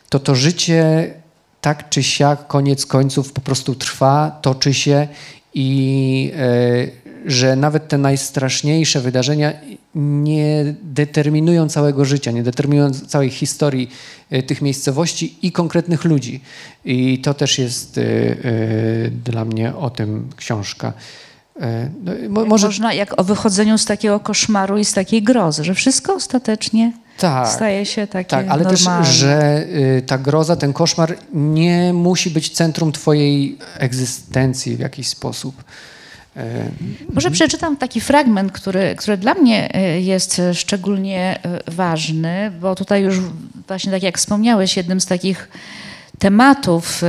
to to życie tak czy siak, koniec końców po prostu trwa, toczy się i e, że nawet te najstraszniejsze wydarzenia nie determinują całego życia, nie determinują całej historii e, tych miejscowości i konkretnych ludzi. I to też jest e, dla mnie o tym książka. No, może... Można jak o wychodzeniu z takiego koszmaru i z takiej grozy, że wszystko ostatecznie tak, staje się takie Tak, ale normalne. też, że y, ta groza, ten koszmar nie musi być centrum twojej egzystencji w jakiś sposób. Y, Może przeczytam taki fragment, który, który dla mnie y, jest szczególnie ważny, bo tutaj już właśnie tak jak wspomniałeś, jednym z takich tematów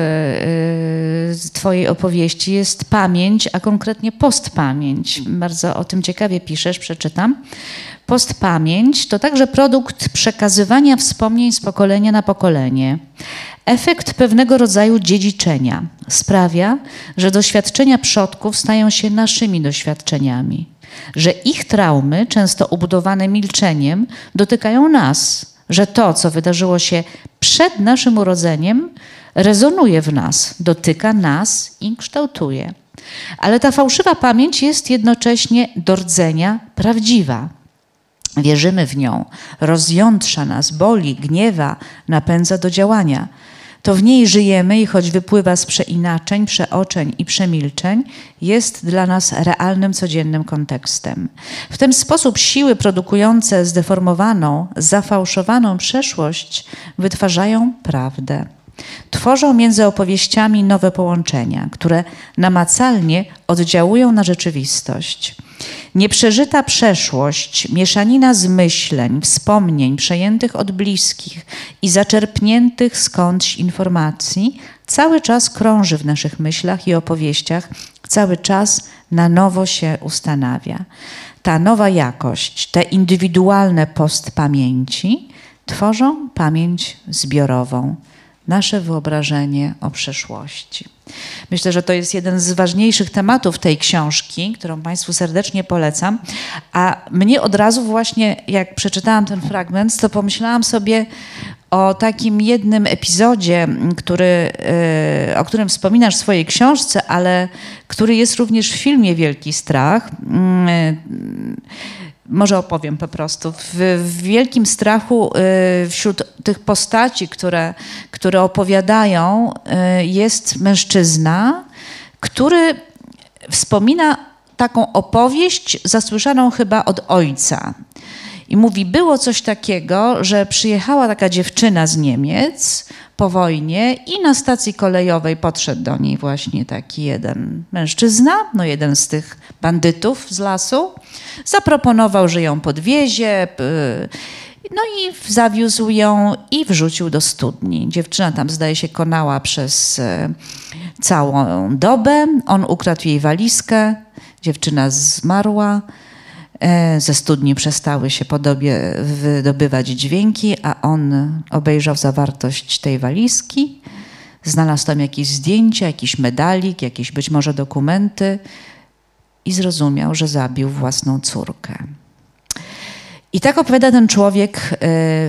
Twojej opowieści jest pamięć, a konkretnie postpamięć. Bardzo o tym ciekawie piszesz, przeczytam. Postpamięć to także produkt przekazywania wspomnień z pokolenia na pokolenie. Efekt pewnego rodzaju dziedziczenia sprawia, że doświadczenia przodków stają się naszymi doświadczeniami, że ich traumy, często ubudowane milczeniem, dotykają nas, że to, co wydarzyło się przed naszym urodzeniem, rezonuje w nas, dotyka nas i kształtuje. Ale ta fałszywa pamięć jest jednocześnie do rdzenia prawdziwa. Wierzymy w nią, rozjątrza nas, boli, gniewa, napędza do działania. To w niej żyjemy i choć wypływa z przeinaczeń, przeoczeń i przemilczeń, jest dla nas realnym, codziennym kontekstem. W ten sposób siły produkujące zdeformowaną, zafałszowaną przeszłość wytwarzają prawdę. Tworzą między opowieściami nowe połączenia, które namacalnie oddziałują na rzeczywistość. Nieprzeżyta przeszłość, mieszanina zmyśleń, wspomnień przejętych od bliskich i zaczerpniętych skądś informacji cały czas krąży w naszych myślach i opowieściach, cały czas na nowo się ustanawia. Ta nowa jakość, te indywidualne postpamięci tworzą pamięć zbiorową nasze wyobrażenie o przeszłości. Myślę, że to jest jeden z ważniejszych tematów tej książki, którą Państwu serdecznie polecam. A mnie od razu właśnie, jak przeczytałam ten fragment, to pomyślałam sobie o takim jednym epizodzie, który, y, o którym wspominasz w swojej książce, ale który jest również w filmie Wielki Strach y, może opowiem po prostu. W, w wielkim strachu y, wśród tych postaci, które, które opowiadają, y, jest mężczyzna, który wspomina taką opowieść zasłyszaną chyba od ojca. I mówi, było coś takiego, że przyjechała taka dziewczyna z Niemiec po wojnie i na stacji kolejowej podszedł do niej właśnie taki jeden mężczyzna, no jeden z tych bandytów z lasu. Zaproponował, że ją podwiezie. No i zawiózł ją i wrzucił do studni. Dziewczyna tam, zdaje się, konała przez e, całą dobę. On ukradł jej walizkę. Dziewczyna zmarła. E, ze studni przestały się podobie wydobywać dźwięki, a on obejrzał zawartość tej walizki. Znalazł tam jakieś zdjęcia, jakiś medalik, jakieś być może dokumenty i zrozumiał, że zabił własną córkę. I tak opowiada ten człowiek e,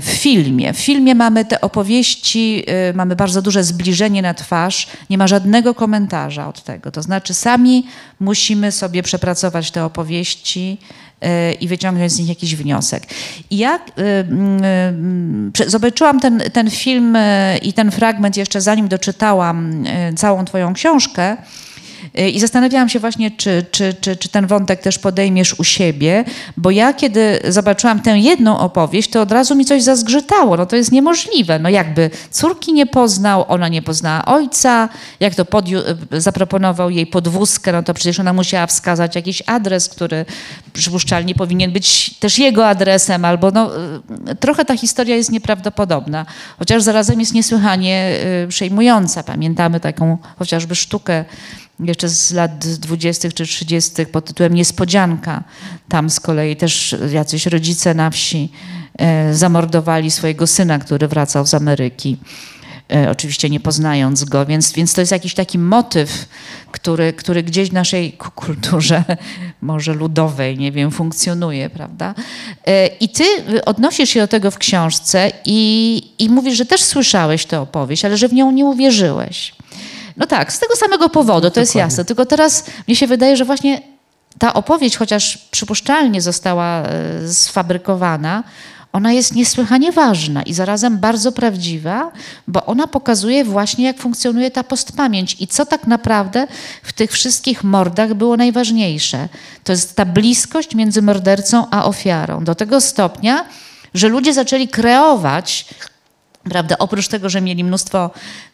w filmie. W filmie mamy te opowieści, e, mamy bardzo duże zbliżenie na twarz, nie ma żadnego komentarza od tego. To znaczy, sami musimy sobie przepracować te opowieści i wyciągnąć z nich jakiś wniosek. I ja zobaczyłam ten, ten film i ten fragment jeszcze zanim doczytałam całą Twoją książkę. Y, I zastanawiałam się właśnie, czy, czy, czy, czy ten wątek też podejmiesz u siebie, bo ja kiedy zobaczyłam tę jedną opowieść, to od razu mi coś zazgrzytało. No to jest niemożliwe. No jakby córki nie poznał, ona nie poznała ojca, jak to y, zaproponował jej podwózkę, no to przecież ona musiała wskazać jakiś adres, który przypuszczalnie powinien być też jego adresem, albo no, y, trochę ta historia jest nieprawdopodobna, chociaż zarazem jest niesłychanie przejmująca. Pamiętamy taką chociażby sztukę jeszcze z lat 20. czy 30. pod tytułem Niespodzianka. Tam z kolei też jacyś rodzice na wsi e, zamordowali swojego syna, który wracał z Ameryki. E, oczywiście nie poznając go, więc, więc to jest jakiś taki motyw, który, który gdzieś w naszej kulturze, może ludowej, nie wiem, funkcjonuje, prawda? E, I ty odnosisz się do tego w książce i, i mówisz, że też słyszałeś tę opowieść, ale że w nią nie uwierzyłeś. No tak, z tego samego powodu, to jest jasne. Tylko teraz mnie się wydaje, że właśnie ta opowieść, chociaż przypuszczalnie została e, sfabrykowana, ona jest niesłychanie ważna i zarazem bardzo prawdziwa, bo ona pokazuje właśnie, jak funkcjonuje ta postpamięć i co tak naprawdę w tych wszystkich mordach było najważniejsze. To jest ta bliskość między mordercą a ofiarą. Do tego stopnia, że ludzie zaczęli kreować Prawda? Oprócz tego, że mieli mnóstwo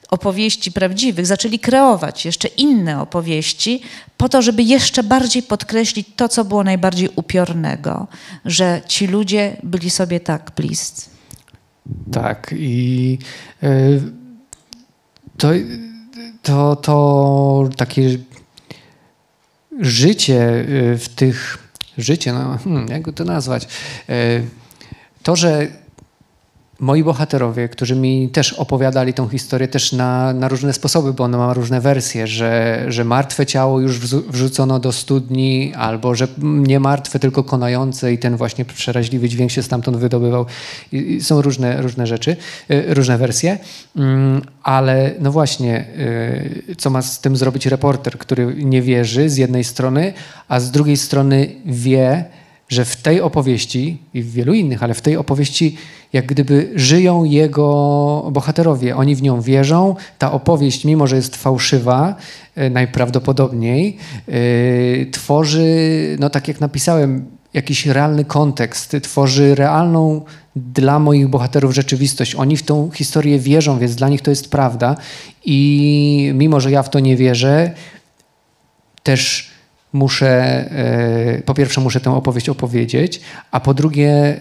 opowieści prawdziwych, zaczęli kreować jeszcze inne opowieści, po to, żeby jeszcze bardziej podkreślić to, co było najbardziej upiornego, że ci ludzie byli sobie tak bliscy. Tak, i y, to, to, to takie życie y, w tych, życie, no, hmm, jak to nazwać, y, to, że moi bohaterowie, którzy mi też opowiadali tą historię też na, na różne sposoby, bo ona ma różne wersje, że, że martwe ciało już wrzucono do studni, albo że nie martwe, tylko konające i ten właśnie przeraźliwy dźwięk się stamtąd wydobywał. I są różne, różne rzeczy, y, różne wersje, mm, ale no właśnie, y, co ma z tym zrobić reporter, który nie wierzy z jednej strony, a z drugiej strony wie, że w tej opowieści i w wielu innych, ale w tej opowieści jak gdyby żyją jego bohaterowie. Oni w nią wierzą. Ta opowieść, mimo że jest fałszywa, e, najprawdopodobniej, yy, tworzy, no tak jak napisałem, jakiś realny kontekst, tworzy realną dla moich bohaterów rzeczywistość. Oni w tą historię wierzą, więc dla nich to jest prawda. I mimo, że ja w to nie wierzę, też muszę, e, po pierwsze muszę tę opowieść opowiedzieć, a po drugie e,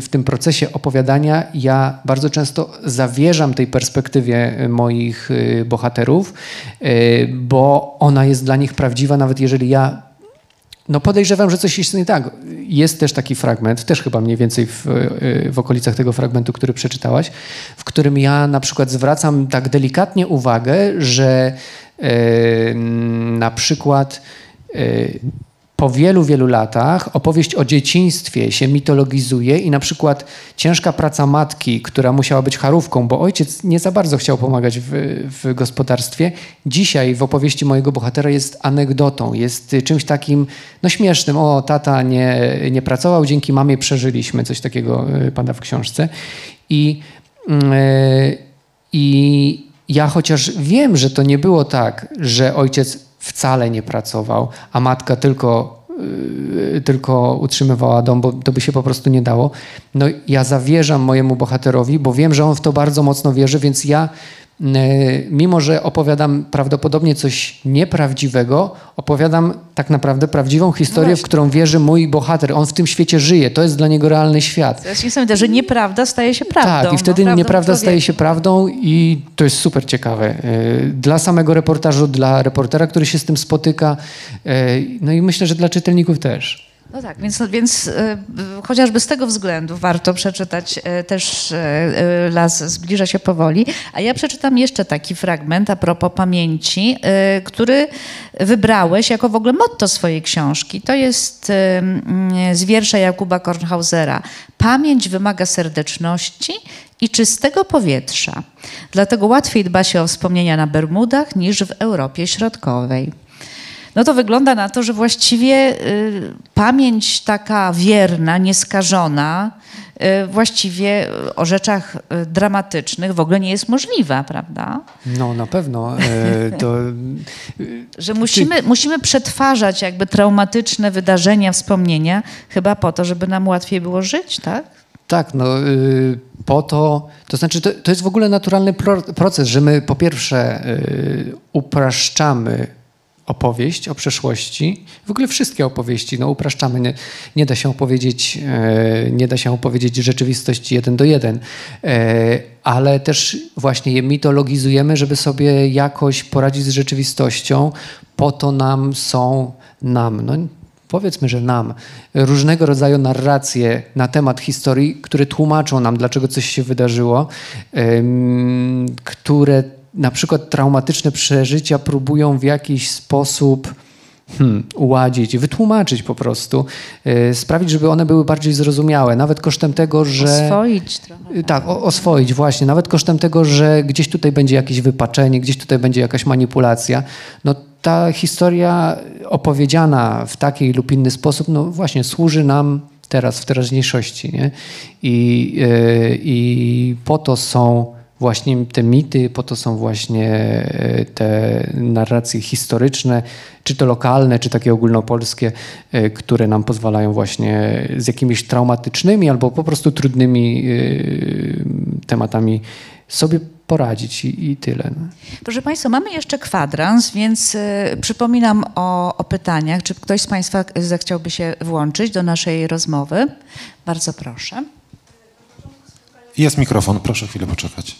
w tym procesie opowiadania ja bardzo często zawierzam tej perspektywie moich e, bohaterów, bo ona jest dla nich prawdziwa, nawet jeżeli ja no podejrzewam, że coś jest nie tak. Jest też taki fragment, też chyba mniej więcej w, w okolicach tego fragmentu, który przeczytałaś, w którym ja na przykład zwracam tak delikatnie uwagę, że na przykład po wielu, wielu latach opowieść o dzieciństwie się mitologizuje i na przykład ciężka praca matki, która musiała być charówką, bo ojciec nie za bardzo chciał pomagać w, w gospodarstwie, dzisiaj w opowieści mojego bohatera jest anegdotą, jest czymś takim no śmiesznym. O, tata nie, nie pracował, dzięki mamie przeżyliśmy. Coś takiego y, pada w książce. I, yy, i ja chociaż wiem, że to nie było tak, że ojciec wcale nie pracował, a matka tylko yy, tylko utrzymywała dom, bo to by się po prostu nie dało. No ja zawierzam mojemu bohaterowi, bo wiem, że on w to bardzo mocno wierzy, więc ja mimo, że opowiadam prawdopodobnie coś nieprawdziwego, opowiadam tak naprawdę prawdziwą historię, No w którą wierzy mój bohater. On w tym świecie żyje, to jest dla niego realny świat. To jest niesamowite, że nieprawda staje się prawdą. Tak, i wtedy no, nieprawda staje się prawdą i to jest super ciekawe. Yy, Dla samego reportażu, dla reportera, który się z tym spotyka, yy, no i myślę, że dla czytelników też. No tak, więc, więc e, chociażby z tego względu warto przeczytać e, też e, Las zbliża się powoli. A ja przeczytam jeszcze taki fragment a propos pamięci, który wybrałeś jako w ogóle motto swojej książki. To jest z wiersza Jakuba Kornhausera. Pamięć wymaga serdeczności i czystego powietrza. Dlatego łatwiej dba się o wspomnienia na Bermudach niż w Europie Środkowej. No to wygląda na to, że właściwie y, pamięć taka wierna, nieskażona, y, właściwie y, o rzeczach y, dramatycznych w ogóle nie jest możliwa, prawda? No na pewno. Yy, To, Że musimy, musimy przetwarzać jakby traumatyczne wydarzenia, wspomnienia, chyba po to, żeby nam łatwiej było żyć, tak? tak, no yy, po to, to znaczy to, to jest w ogóle naturalny pro, proces, że my po pierwsze yy, upraszczamy opowieść o przeszłości, w ogóle wszystkie opowieści, no upraszczamy, nie, nie da się opowiedzieć, e, nie da się opowiedzieć rzeczywistości jeden do jeden, e, ale też właśnie je mitologizujemy, żeby sobie jakoś poradzić z rzeczywistością, po to nam są, nam, no powiedzmy, że nam, różnego rodzaju narracje na temat historii, które tłumaczą nam, dlaczego coś się wydarzyło, które na przykład traumatyczne przeżycia próbują w jakiś sposób hmm, uładzić, wytłumaczyć po prostu, e, sprawić, żeby one były bardziej zrozumiałe, nawet kosztem tego, że... Oswoić trochę. Tak, o, oswoić właśnie, nawet kosztem tego, że gdzieś tutaj będzie jakieś wypaczenie, gdzieś tutaj będzie jakaś manipulacja. No ta historia opowiedziana w taki lub inny sposób, no właśnie służy nam teraz, w teraźniejszości, nie? I, yy, i po to są właśnie te mity, po to są właśnie e, te narracje historyczne, czy to lokalne, czy takie ogólnopolskie, e, które nam pozwalają właśnie z jakimiś traumatycznymi albo po prostu trudnymi e, tematami sobie poradzić i, i tyle. No. Proszę Państwa, mamy jeszcze kwadrans, więc y, przypominam o, o pytaniach. Czy ktoś z Państwa zechciałby się włączyć do naszej rozmowy? Bardzo proszę. Jest mikrofon, proszę chwilę poczekać.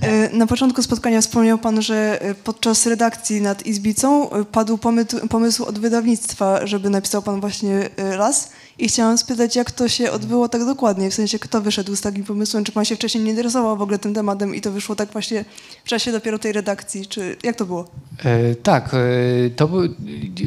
E, Na początku spotkania wspomniał Pan, że e, podczas redakcji nad Izbicą e, padł pomysł, od wydawnictwa, żeby napisał Pan właśnie las. I chciałam spytać, jak to się odbyło tak dokładnie, w sensie kto wyszedł z takim pomysłem, czy Pan się wcześniej nie interesował w ogóle tym tematem i to wyszło tak właśnie w czasie dopiero tej redakcji, czy jak to było? E, tak, e, to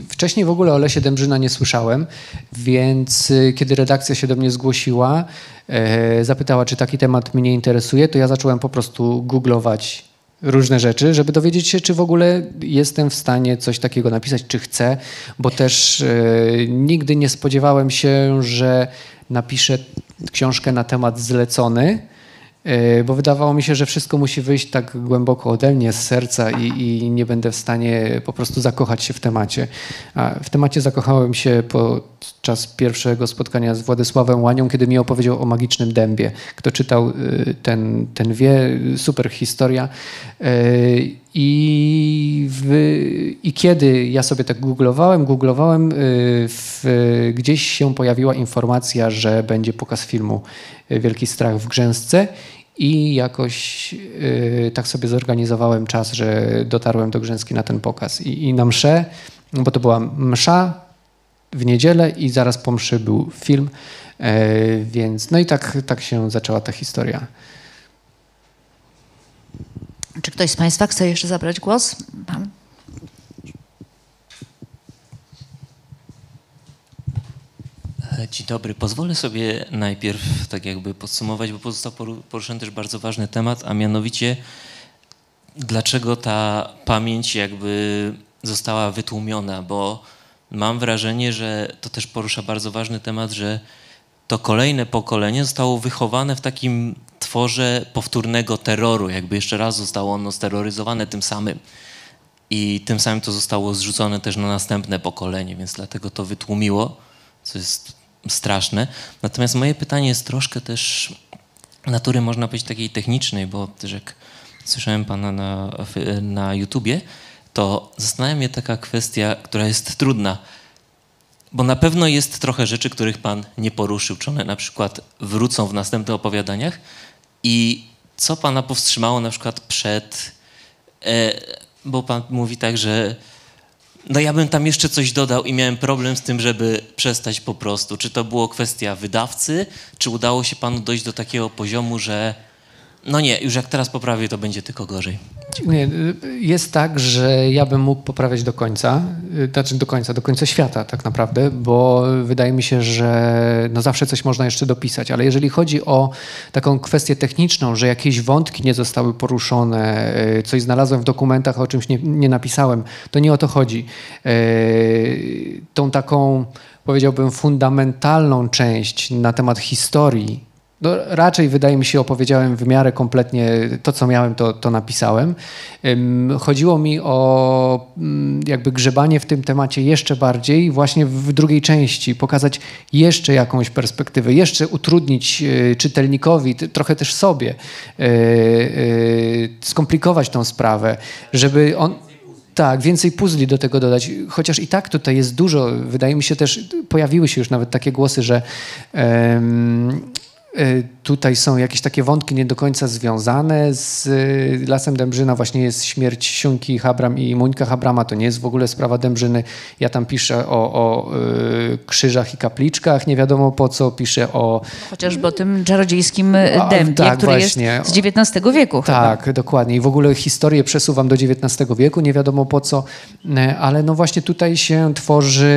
wcześniej w ogóle o Lesie Dębrzyna nie słyszałem, więc e, kiedy redakcja się do mnie zgłosiła, e, zapytała, czy taki temat mnie interesuje, to ja zacząłem po prostu googlować różne rzeczy, żeby dowiedzieć się, czy w ogóle jestem w stanie coś takiego napisać, czy chcę, bo też e, nigdy nie spodziewałem się, że napiszę książkę na temat zlecony, e, bo wydawało mi się, że wszystko musi wyjść tak głęboko ode mnie, z serca i, i nie będę w stanie po prostu zakochać się w temacie. A w temacie zakochałem się podczas pierwszego spotkania z Władysławem Łanią, kiedy mi opowiedział o magicznym dębie. Kto czytał, y, ten, ten wie, super historia. Y, I, w, I kiedy ja sobie tak googlowałem, googlowałem, y, w, gdzieś się pojawiła informacja, że będzie pokaz filmu Wielki Strach w Grzęsce i jakoś tak sobie zorganizowałem czas, że dotarłem do Grzęski na ten pokaz. I, I na mszę, bo to była msza w niedzielę i zaraz po mszy był film, e, więc no i tak, tak się zaczęła ta historia. Czy ktoś z Państwa chce jeszcze zabrać głos? Pan? Dzień dobry. Pozwolę sobie najpierw tak jakby podsumować, bo pozostał poru- poruszony też bardzo ważny temat, a mianowicie dlaczego ta pamięć jakby została wytłumiona, bo mam wrażenie, że to też porusza bardzo ważny temat, że to kolejne pokolenie zostało wychowane w takim tworze powtórnego terroru, jakby jeszcze raz zostało ono steroryzowane tym samym. i tym samym to zostało zrzucone też na następne pokolenie, więc dlatego to wytłumiło, co jest straszne. Natomiast moje pytanie jest troszkę też natury, można powiedzieć, takiej technicznej, bo też jak słyszałem pana na, na YouTubie, to zastanawia mnie taka kwestia, która jest trudna. Bo na pewno jest trochę rzeczy, których pan nie poruszył, czy one na przykład wrócą w następnych opowiadaniach. I co pana powstrzymało na przykład przed. E, bo pan mówi tak, że no ja bym tam jeszcze coś dodał i miałem problem z tym, żeby przestać po prostu. Czy to było kwestia wydawcy, czy udało się panu dojść do takiego poziomu, że no nie, już jak teraz poprawię, to będzie tylko gorzej. Nie, jest tak, że ja bym mógł poprawiać do końca, znaczy do końca, do końca świata tak naprawdę, bo wydaje mi się, że no zawsze coś można jeszcze dopisać, ale jeżeli chodzi o taką kwestię techniczną, że jakieś wątki nie zostały poruszone, e, coś znalazłem w dokumentach, o czymś nie, nie napisałem, to nie o to chodzi. Tą taką, powiedziałbym, fundamentalną część na temat historii, no, raczej wydaje mi się, opowiedziałem w miarę kompletnie to, co miałem, to, to napisałem. Chodziło mi o mm, jakby grzebanie w tym temacie jeszcze bardziej, właśnie w drugiej części, pokazać jeszcze jakąś perspektywę, jeszcze utrudnić e, czytelnikowi, trochę też sobie, e, e, skomplikować tą sprawę, żeby on. Tak, więcej puzli do tego dodać. Chociaż i tak tutaj jest dużo, wydaje mi się też, pojawiły się już nawet takie głosy, że um, Y, tutaj są jakieś takie wątki nie do końca związane z y, Lasem Dębrzyna. Właśnie jest śmierć Siunki Habram i Muńka Habrama. To nie jest w ogóle sprawa Dębrzyny. Ja tam piszę o, o y, krzyżach i kapliczkach. Nie wiadomo po co. Piszę o... Chociażby o tym czarodziejskim dębie, tak, który właśnie. jest z XIX wieku Tak, chyba. dokładnie. I w ogóle historię przesuwam do XIX wieku. Nie wiadomo po co. Ale no właśnie tutaj się tworzy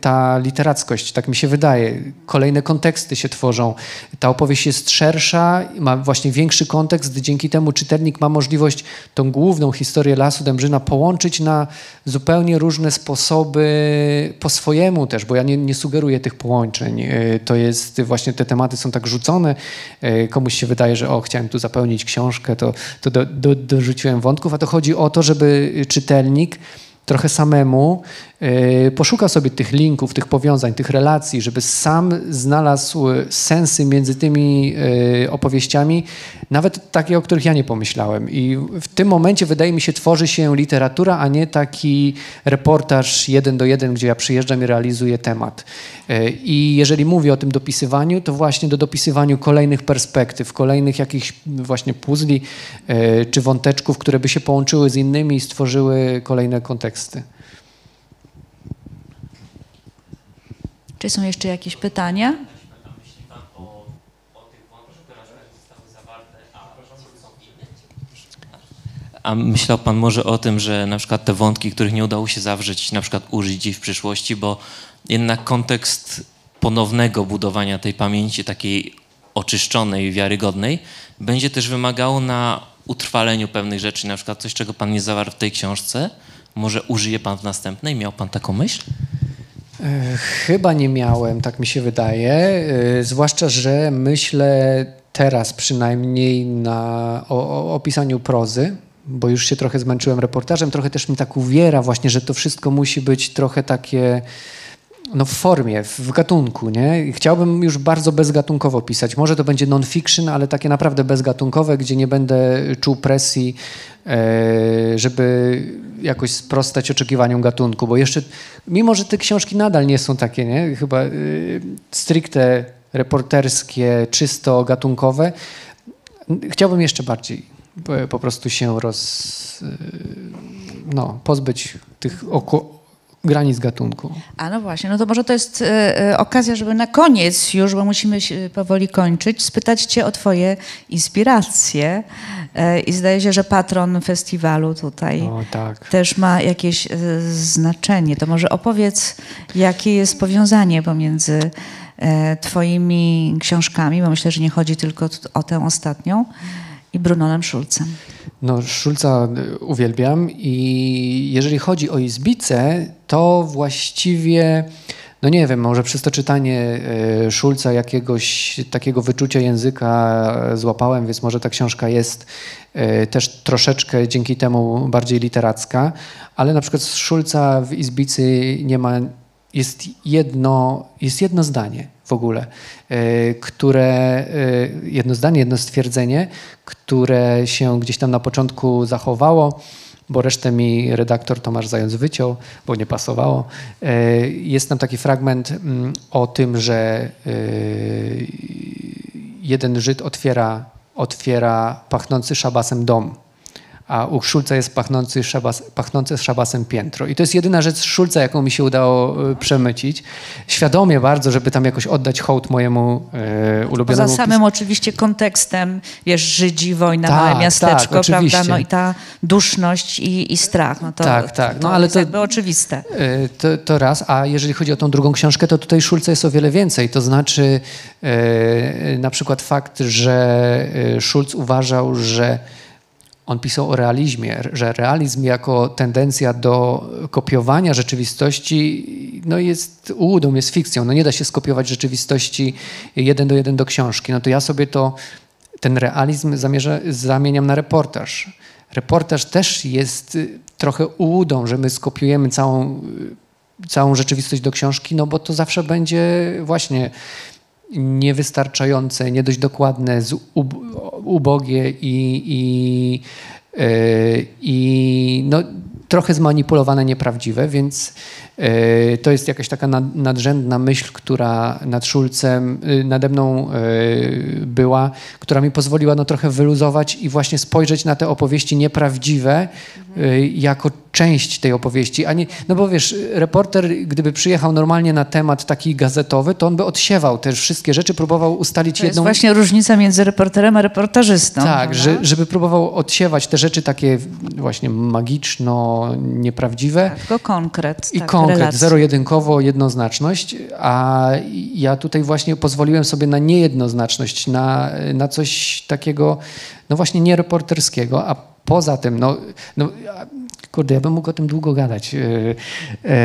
ta literackość. Tak mi się wydaje. Kolejne konteksty się tworzą ta opowieść jest szersza, ma właśnie większy kontekst, dzięki temu czytelnik ma możliwość tą główną historię Lasu Dębrzyna połączyć na zupełnie różne sposoby, po swojemu też, bo ja nie, nie sugeruję tych połączeń. E, to jest właśnie te tematy są tak rzucone, e, komuś się wydaje, że o, chciałem tu zapełnić książkę, to, to do, do, dorzuciłem wątków, a to chodzi o to, żeby czytelnik trochę samemu poszuka sobie tych linków, tych powiązań, tych relacji, żeby sam znalazł sensy między tymi e, opowieściami, nawet takie, o których ja nie pomyślałem. I w tym momencie wydaje mi się tworzy się literatura, a nie taki reportaż jeden do jeden, gdzie ja przyjeżdżam i realizuję temat. E, I jeżeli mówię o tym dopisywaniu, to właśnie do dopisywaniu kolejnych perspektyw, kolejnych jakichś właśnie puzli czy wąteczków, które by się połączyły z innymi i stworzyły kolejne konteksty. Czy są jeszcze jakieś pytania? A myślał Pan może o tym, że na przykład te wątki, których nie udało się zawrzeć, na przykład użyć gdzieś w przyszłości, bo jednak kontekst ponownego budowania tej pamięci takiej oczyszczonej, wiarygodnej, będzie też wymagało na utrwaleniu pewnych rzeczy, na przykład coś, czego Pan nie zawarł w tej książce, może użyje Pan w następnej? Miał Pan taką myśl? E, chyba nie miałem, tak mi się wydaje. E, zwłaszcza, że myślę teraz przynajmniej na, o, o opisaniu prozy, bo już się trochę zmęczyłem reportażem. Trochę też mi tak uwiera właśnie, że to wszystko musi być trochę takie no w formie, w gatunku, nie? Chciałbym już bardzo bezgatunkowo pisać. Może to będzie non-fiction, ale takie naprawdę bezgatunkowe, gdzie nie będę czuł presji, e, żeby jakoś sprostać oczekiwaniom gatunku, bo jeszcze, mimo że te książki nadal nie są takie, nie? Chyba e, stricte reporterskie, czysto gatunkowe, chciałbym jeszcze bardziej po prostu się roz, e, no, pozbyć tych oko, granic gatunku. A no właśnie, no to może to jest e, e, okazja, żeby na koniec już, bo musimy się powoli kończyć, spytać Cię o Twoje inspiracje. E, I zdaje się, że patron festiwalu tutaj o, tak. też ma jakieś znaczenie. To może opowiedz, jakie jest powiązanie pomiędzy Twoimi książkami, bo myślę, że nie chodzi tylko o tę ostatnią, i Brunonem Schulzem. No, Szulca uwielbiam i jeżeli chodzi o Izbicę, to właściwie no nie wiem, może przez to czytanie e, Szulca jakiegoś takiego wyczucia języka złapałem, więc może ta książka jest e, też troszeczkę dzięki temu bardziej literacka, ale na przykład z Szulca w Izbicy nie ma, jest jedno, jest jedno zdanie w ogóle, e, które, jedno zdanie, jedno stwierdzenie, które się gdzieś tam na początku zachowało, bo resztę mi redaktor Tomasz Zając wyciął, bo nie pasowało. E, jest tam taki fragment mm, o tym, że e, jeden Żyd otwiera, otwiera pachnący szabasem dom a u Szulca jest pachnący szabas, pachnące szabasem piętro. I to jest jedyna rzecz Szulca, jaką mi się udało e, przemycić. Świadomie bardzo, żeby tam jakoś oddać hołd mojemu e, ulubionemu... Poza samym oczywiście kontekstem, wiesz, Żydzi, wojna, tak, małe miasteczko, tak, prawda? No i ta duszność i, i strach. No to, tak, tak. No, to ale jest to, jakby oczywiste. E, to, to, raz, a jeżeli chodzi o tą drugą książkę, to tutaj Szulca jest o wiele więcej. To znaczy e, na przykład fakt, że Szulc uważał, że on pisał o realizmie, że realizm jako tendencja do kopiowania rzeczywistości no jest ułudą, jest fikcją. No nie da się skopiować rzeczywistości jeden do jeden do książki. No to ja sobie to, ten realizm zamierza, zamieniam na reportaż. Reportaż też jest trochę ułudą, że my skopiujemy całą, całą rzeczywistość do książki, no bo to zawsze będzie właśnie niewystarczające, nie dość dokładne, ubogie i, i, e, i no, trochę zmanipulowane, nieprawdziwe, więc to jest jakaś taka nadrzędna myśl, która nad Szulcem, y, nade mną e, była, która mi pozwoliła no, trochę wyluzować i właśnie spojrzeć na te opowieści nieprawdziwe y, jako część tej opowieści, a nie, no bo wiesz, reporter, gdyby przyjechał normalnie na temat taki gazetowy, to on by odsiewał te wszystkie rzeczy, próbował ustalić to jedną... To jest właśnie różnica między reporterem a reportażystą. Tak, że, żeby próbował odsiewać te rzeczy takie właśnie magiczno, nieprawdziwe. Tak, tylko konkret. I tak, konkret, zero-jedynkowo, jednoznaczność, a ja tutaj właśnie pozwoliłem sobie na niejednoznaczność, na, na coś takiego, no właśnie niereporterskiego, a poza tym, no, no Kurde, ja bym mógł o tym długo gadać. E, e,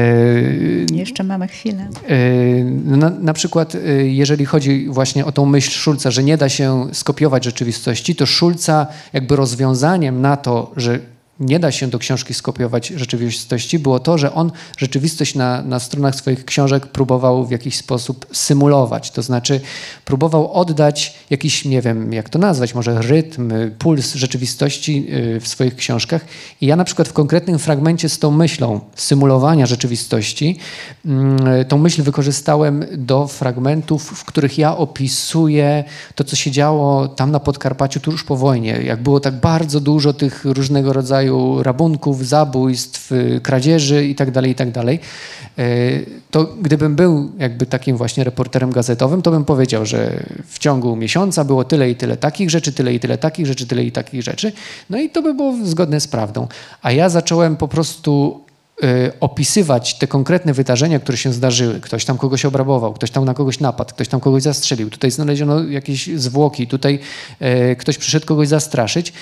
Jeszcze mamy chwilę. E, na, na, przykład, jeżeli chodzi właśnie o tą myśl Szulca, że nie da się skopiować rzeczywistości, to Szulca jakby rozwiązaniem na to, że nie da się do książki skopiować rzeczywistości, było to, że on rzeczywistość na, na stronach swoich książek próbował w jakiś sposób symulować. To znaczy próbował oddać jakiś, nie wiem jak to nazwać, może rytm, puls rzeczywistości y, w swoich książkach. I ja na przykład w konkretnym fragmencie z tą myślą symulowania rzeczywistości, mm, tą myśl wykorzystałem do fragmentów, w których ja opisuję to, co się działo tam na Podkarpaciu tuż po wojnie. Jak było tak bardzo dużo tych różnego rodzaju rodzaju rabunków, zabójstw, y, kradzieży itd., tak itd., tak y, to gdybym był jakby takim właśnie reporterem gazetowym, to bym powiedział, że w ciągu miesiąca było tyle i tyle takich rzeczy, tyle i tyle takich rzeczy, tyle i takich rzeczy. No i to by było zgodne z prawdą. A ja zacząłem po prostu y, opisywać te konkretne wydarzenia, które się zdarzyły. Ktoś tam kogoś obrabował, ktoś tam na kogoś napadł, ktoś tam kogoś zastrzelił, tutaj znaleziono jakieś zwłoki, tutaj ktoś przyszedł kogoś zastraszyć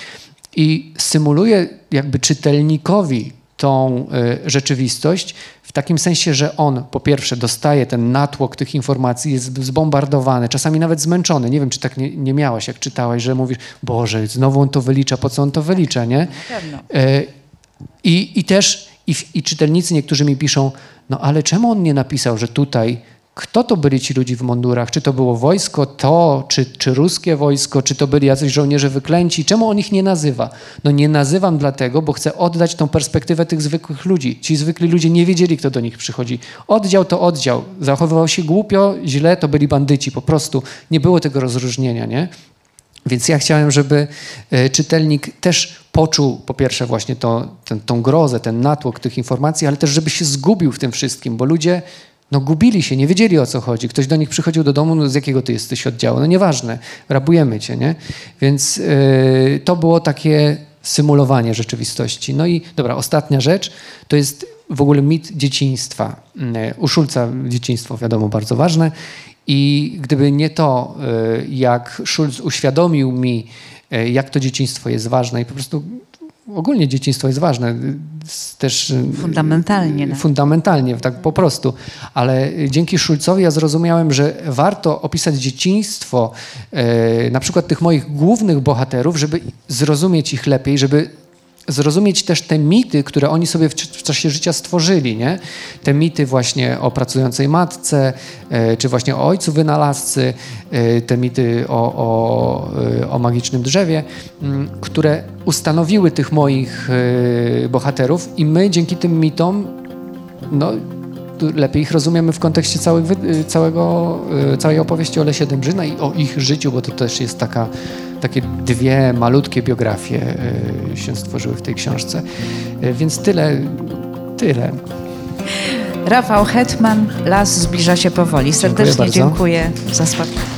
i symuluje jakby czytelnikowi tą y, rzeczywistość w takim sensie, że on po pierwsze dostaje ten natłok tych informacji, jest zbombardowany, czasami nawet zmęczony. Nie wiem, czy tak nie, nie miałaś, jak czytałaś, że mówisz, Boże, znowu on to wylicza, po co on to wylicza, nie? Y, I, i też i, i czytelnicy niektórzy mi piszą, no ale czemu on nie napisał, że tutaj kto to byli ci ludzie w mundurach? Czy to było wojsko to, czy, czy ruskie wojsko, czy to byli jacyś żołnierze wyklęci? Czemu on ich nie nazywa? No nie nazywam dlatego, bo chcę oddać tą perspektywę tych zwykłych ludzi. Ci zwykli ludzie nie wiedzieli, kto do nich przychodzi. Oddział to oddział. Zachowywał się głupio, źle, to byli bandyci. Po prostu nie było tego rozróżnienia, nie? Więc ja chciałem, żeby e, czytelnik też poczuł po pierwsze właśnie to, ten, tą grozę, ten natłok tych informacji, ale też żeby się zgubił w tym wszystkim, bo ludzie no gubili się, nie wiedzieli o co chodzi. Ktoś do nich przychodził do domu, no z jakiego ty jesteś oddziału? No nieważne, rabujemy cię, nie? Więc yy, to było takie symulowanie rzeczywistości. No i dobra, ostatnia rzecz to jest w ogóle mit dzieciństwa. Yy, u Szulca dzieciństwo wiadomo bardzo ważne i gdyby nie to, yy, jak Schulz uświadomił mi, yy, jak to dzieciństwo jest ważne i po prostu ogólnie dzieciństwo jest ważne. y, Też y, Fundamentalnie nawet. Fundamentalnie, tak po prostu. Ale dzięki Szulcowi ja zrozumiałem, że warto opisać dzieciństwo e, na przykład tych moich głównych bohaterów, żeby zrozumieć ich lepiej, żeby zrozumieć też te mity, które oni sobie w, w czasie życia stworzyli, nie? Te mity właśnie o pracującej matce, e, czy właśnie o ojcu wynalazcy, e, te mity o, o, e, o magicznym drzewie, m, które ustanowiły tych moich bohaterów i my dzięki tym mitom no, lepiej ich rozumiemy w kontekście całych, y, całego, y, całej opowieści o Lesie Dębrzyna i o ich życiu, bo to też jest taka, takie dwie malutkie biografie y, się stworzyły w tej książce. Więc tyle, tyle. Rafał Hetman, las zbliża się powoli. Serdecznie bardzo. dziękuję za spotkanie.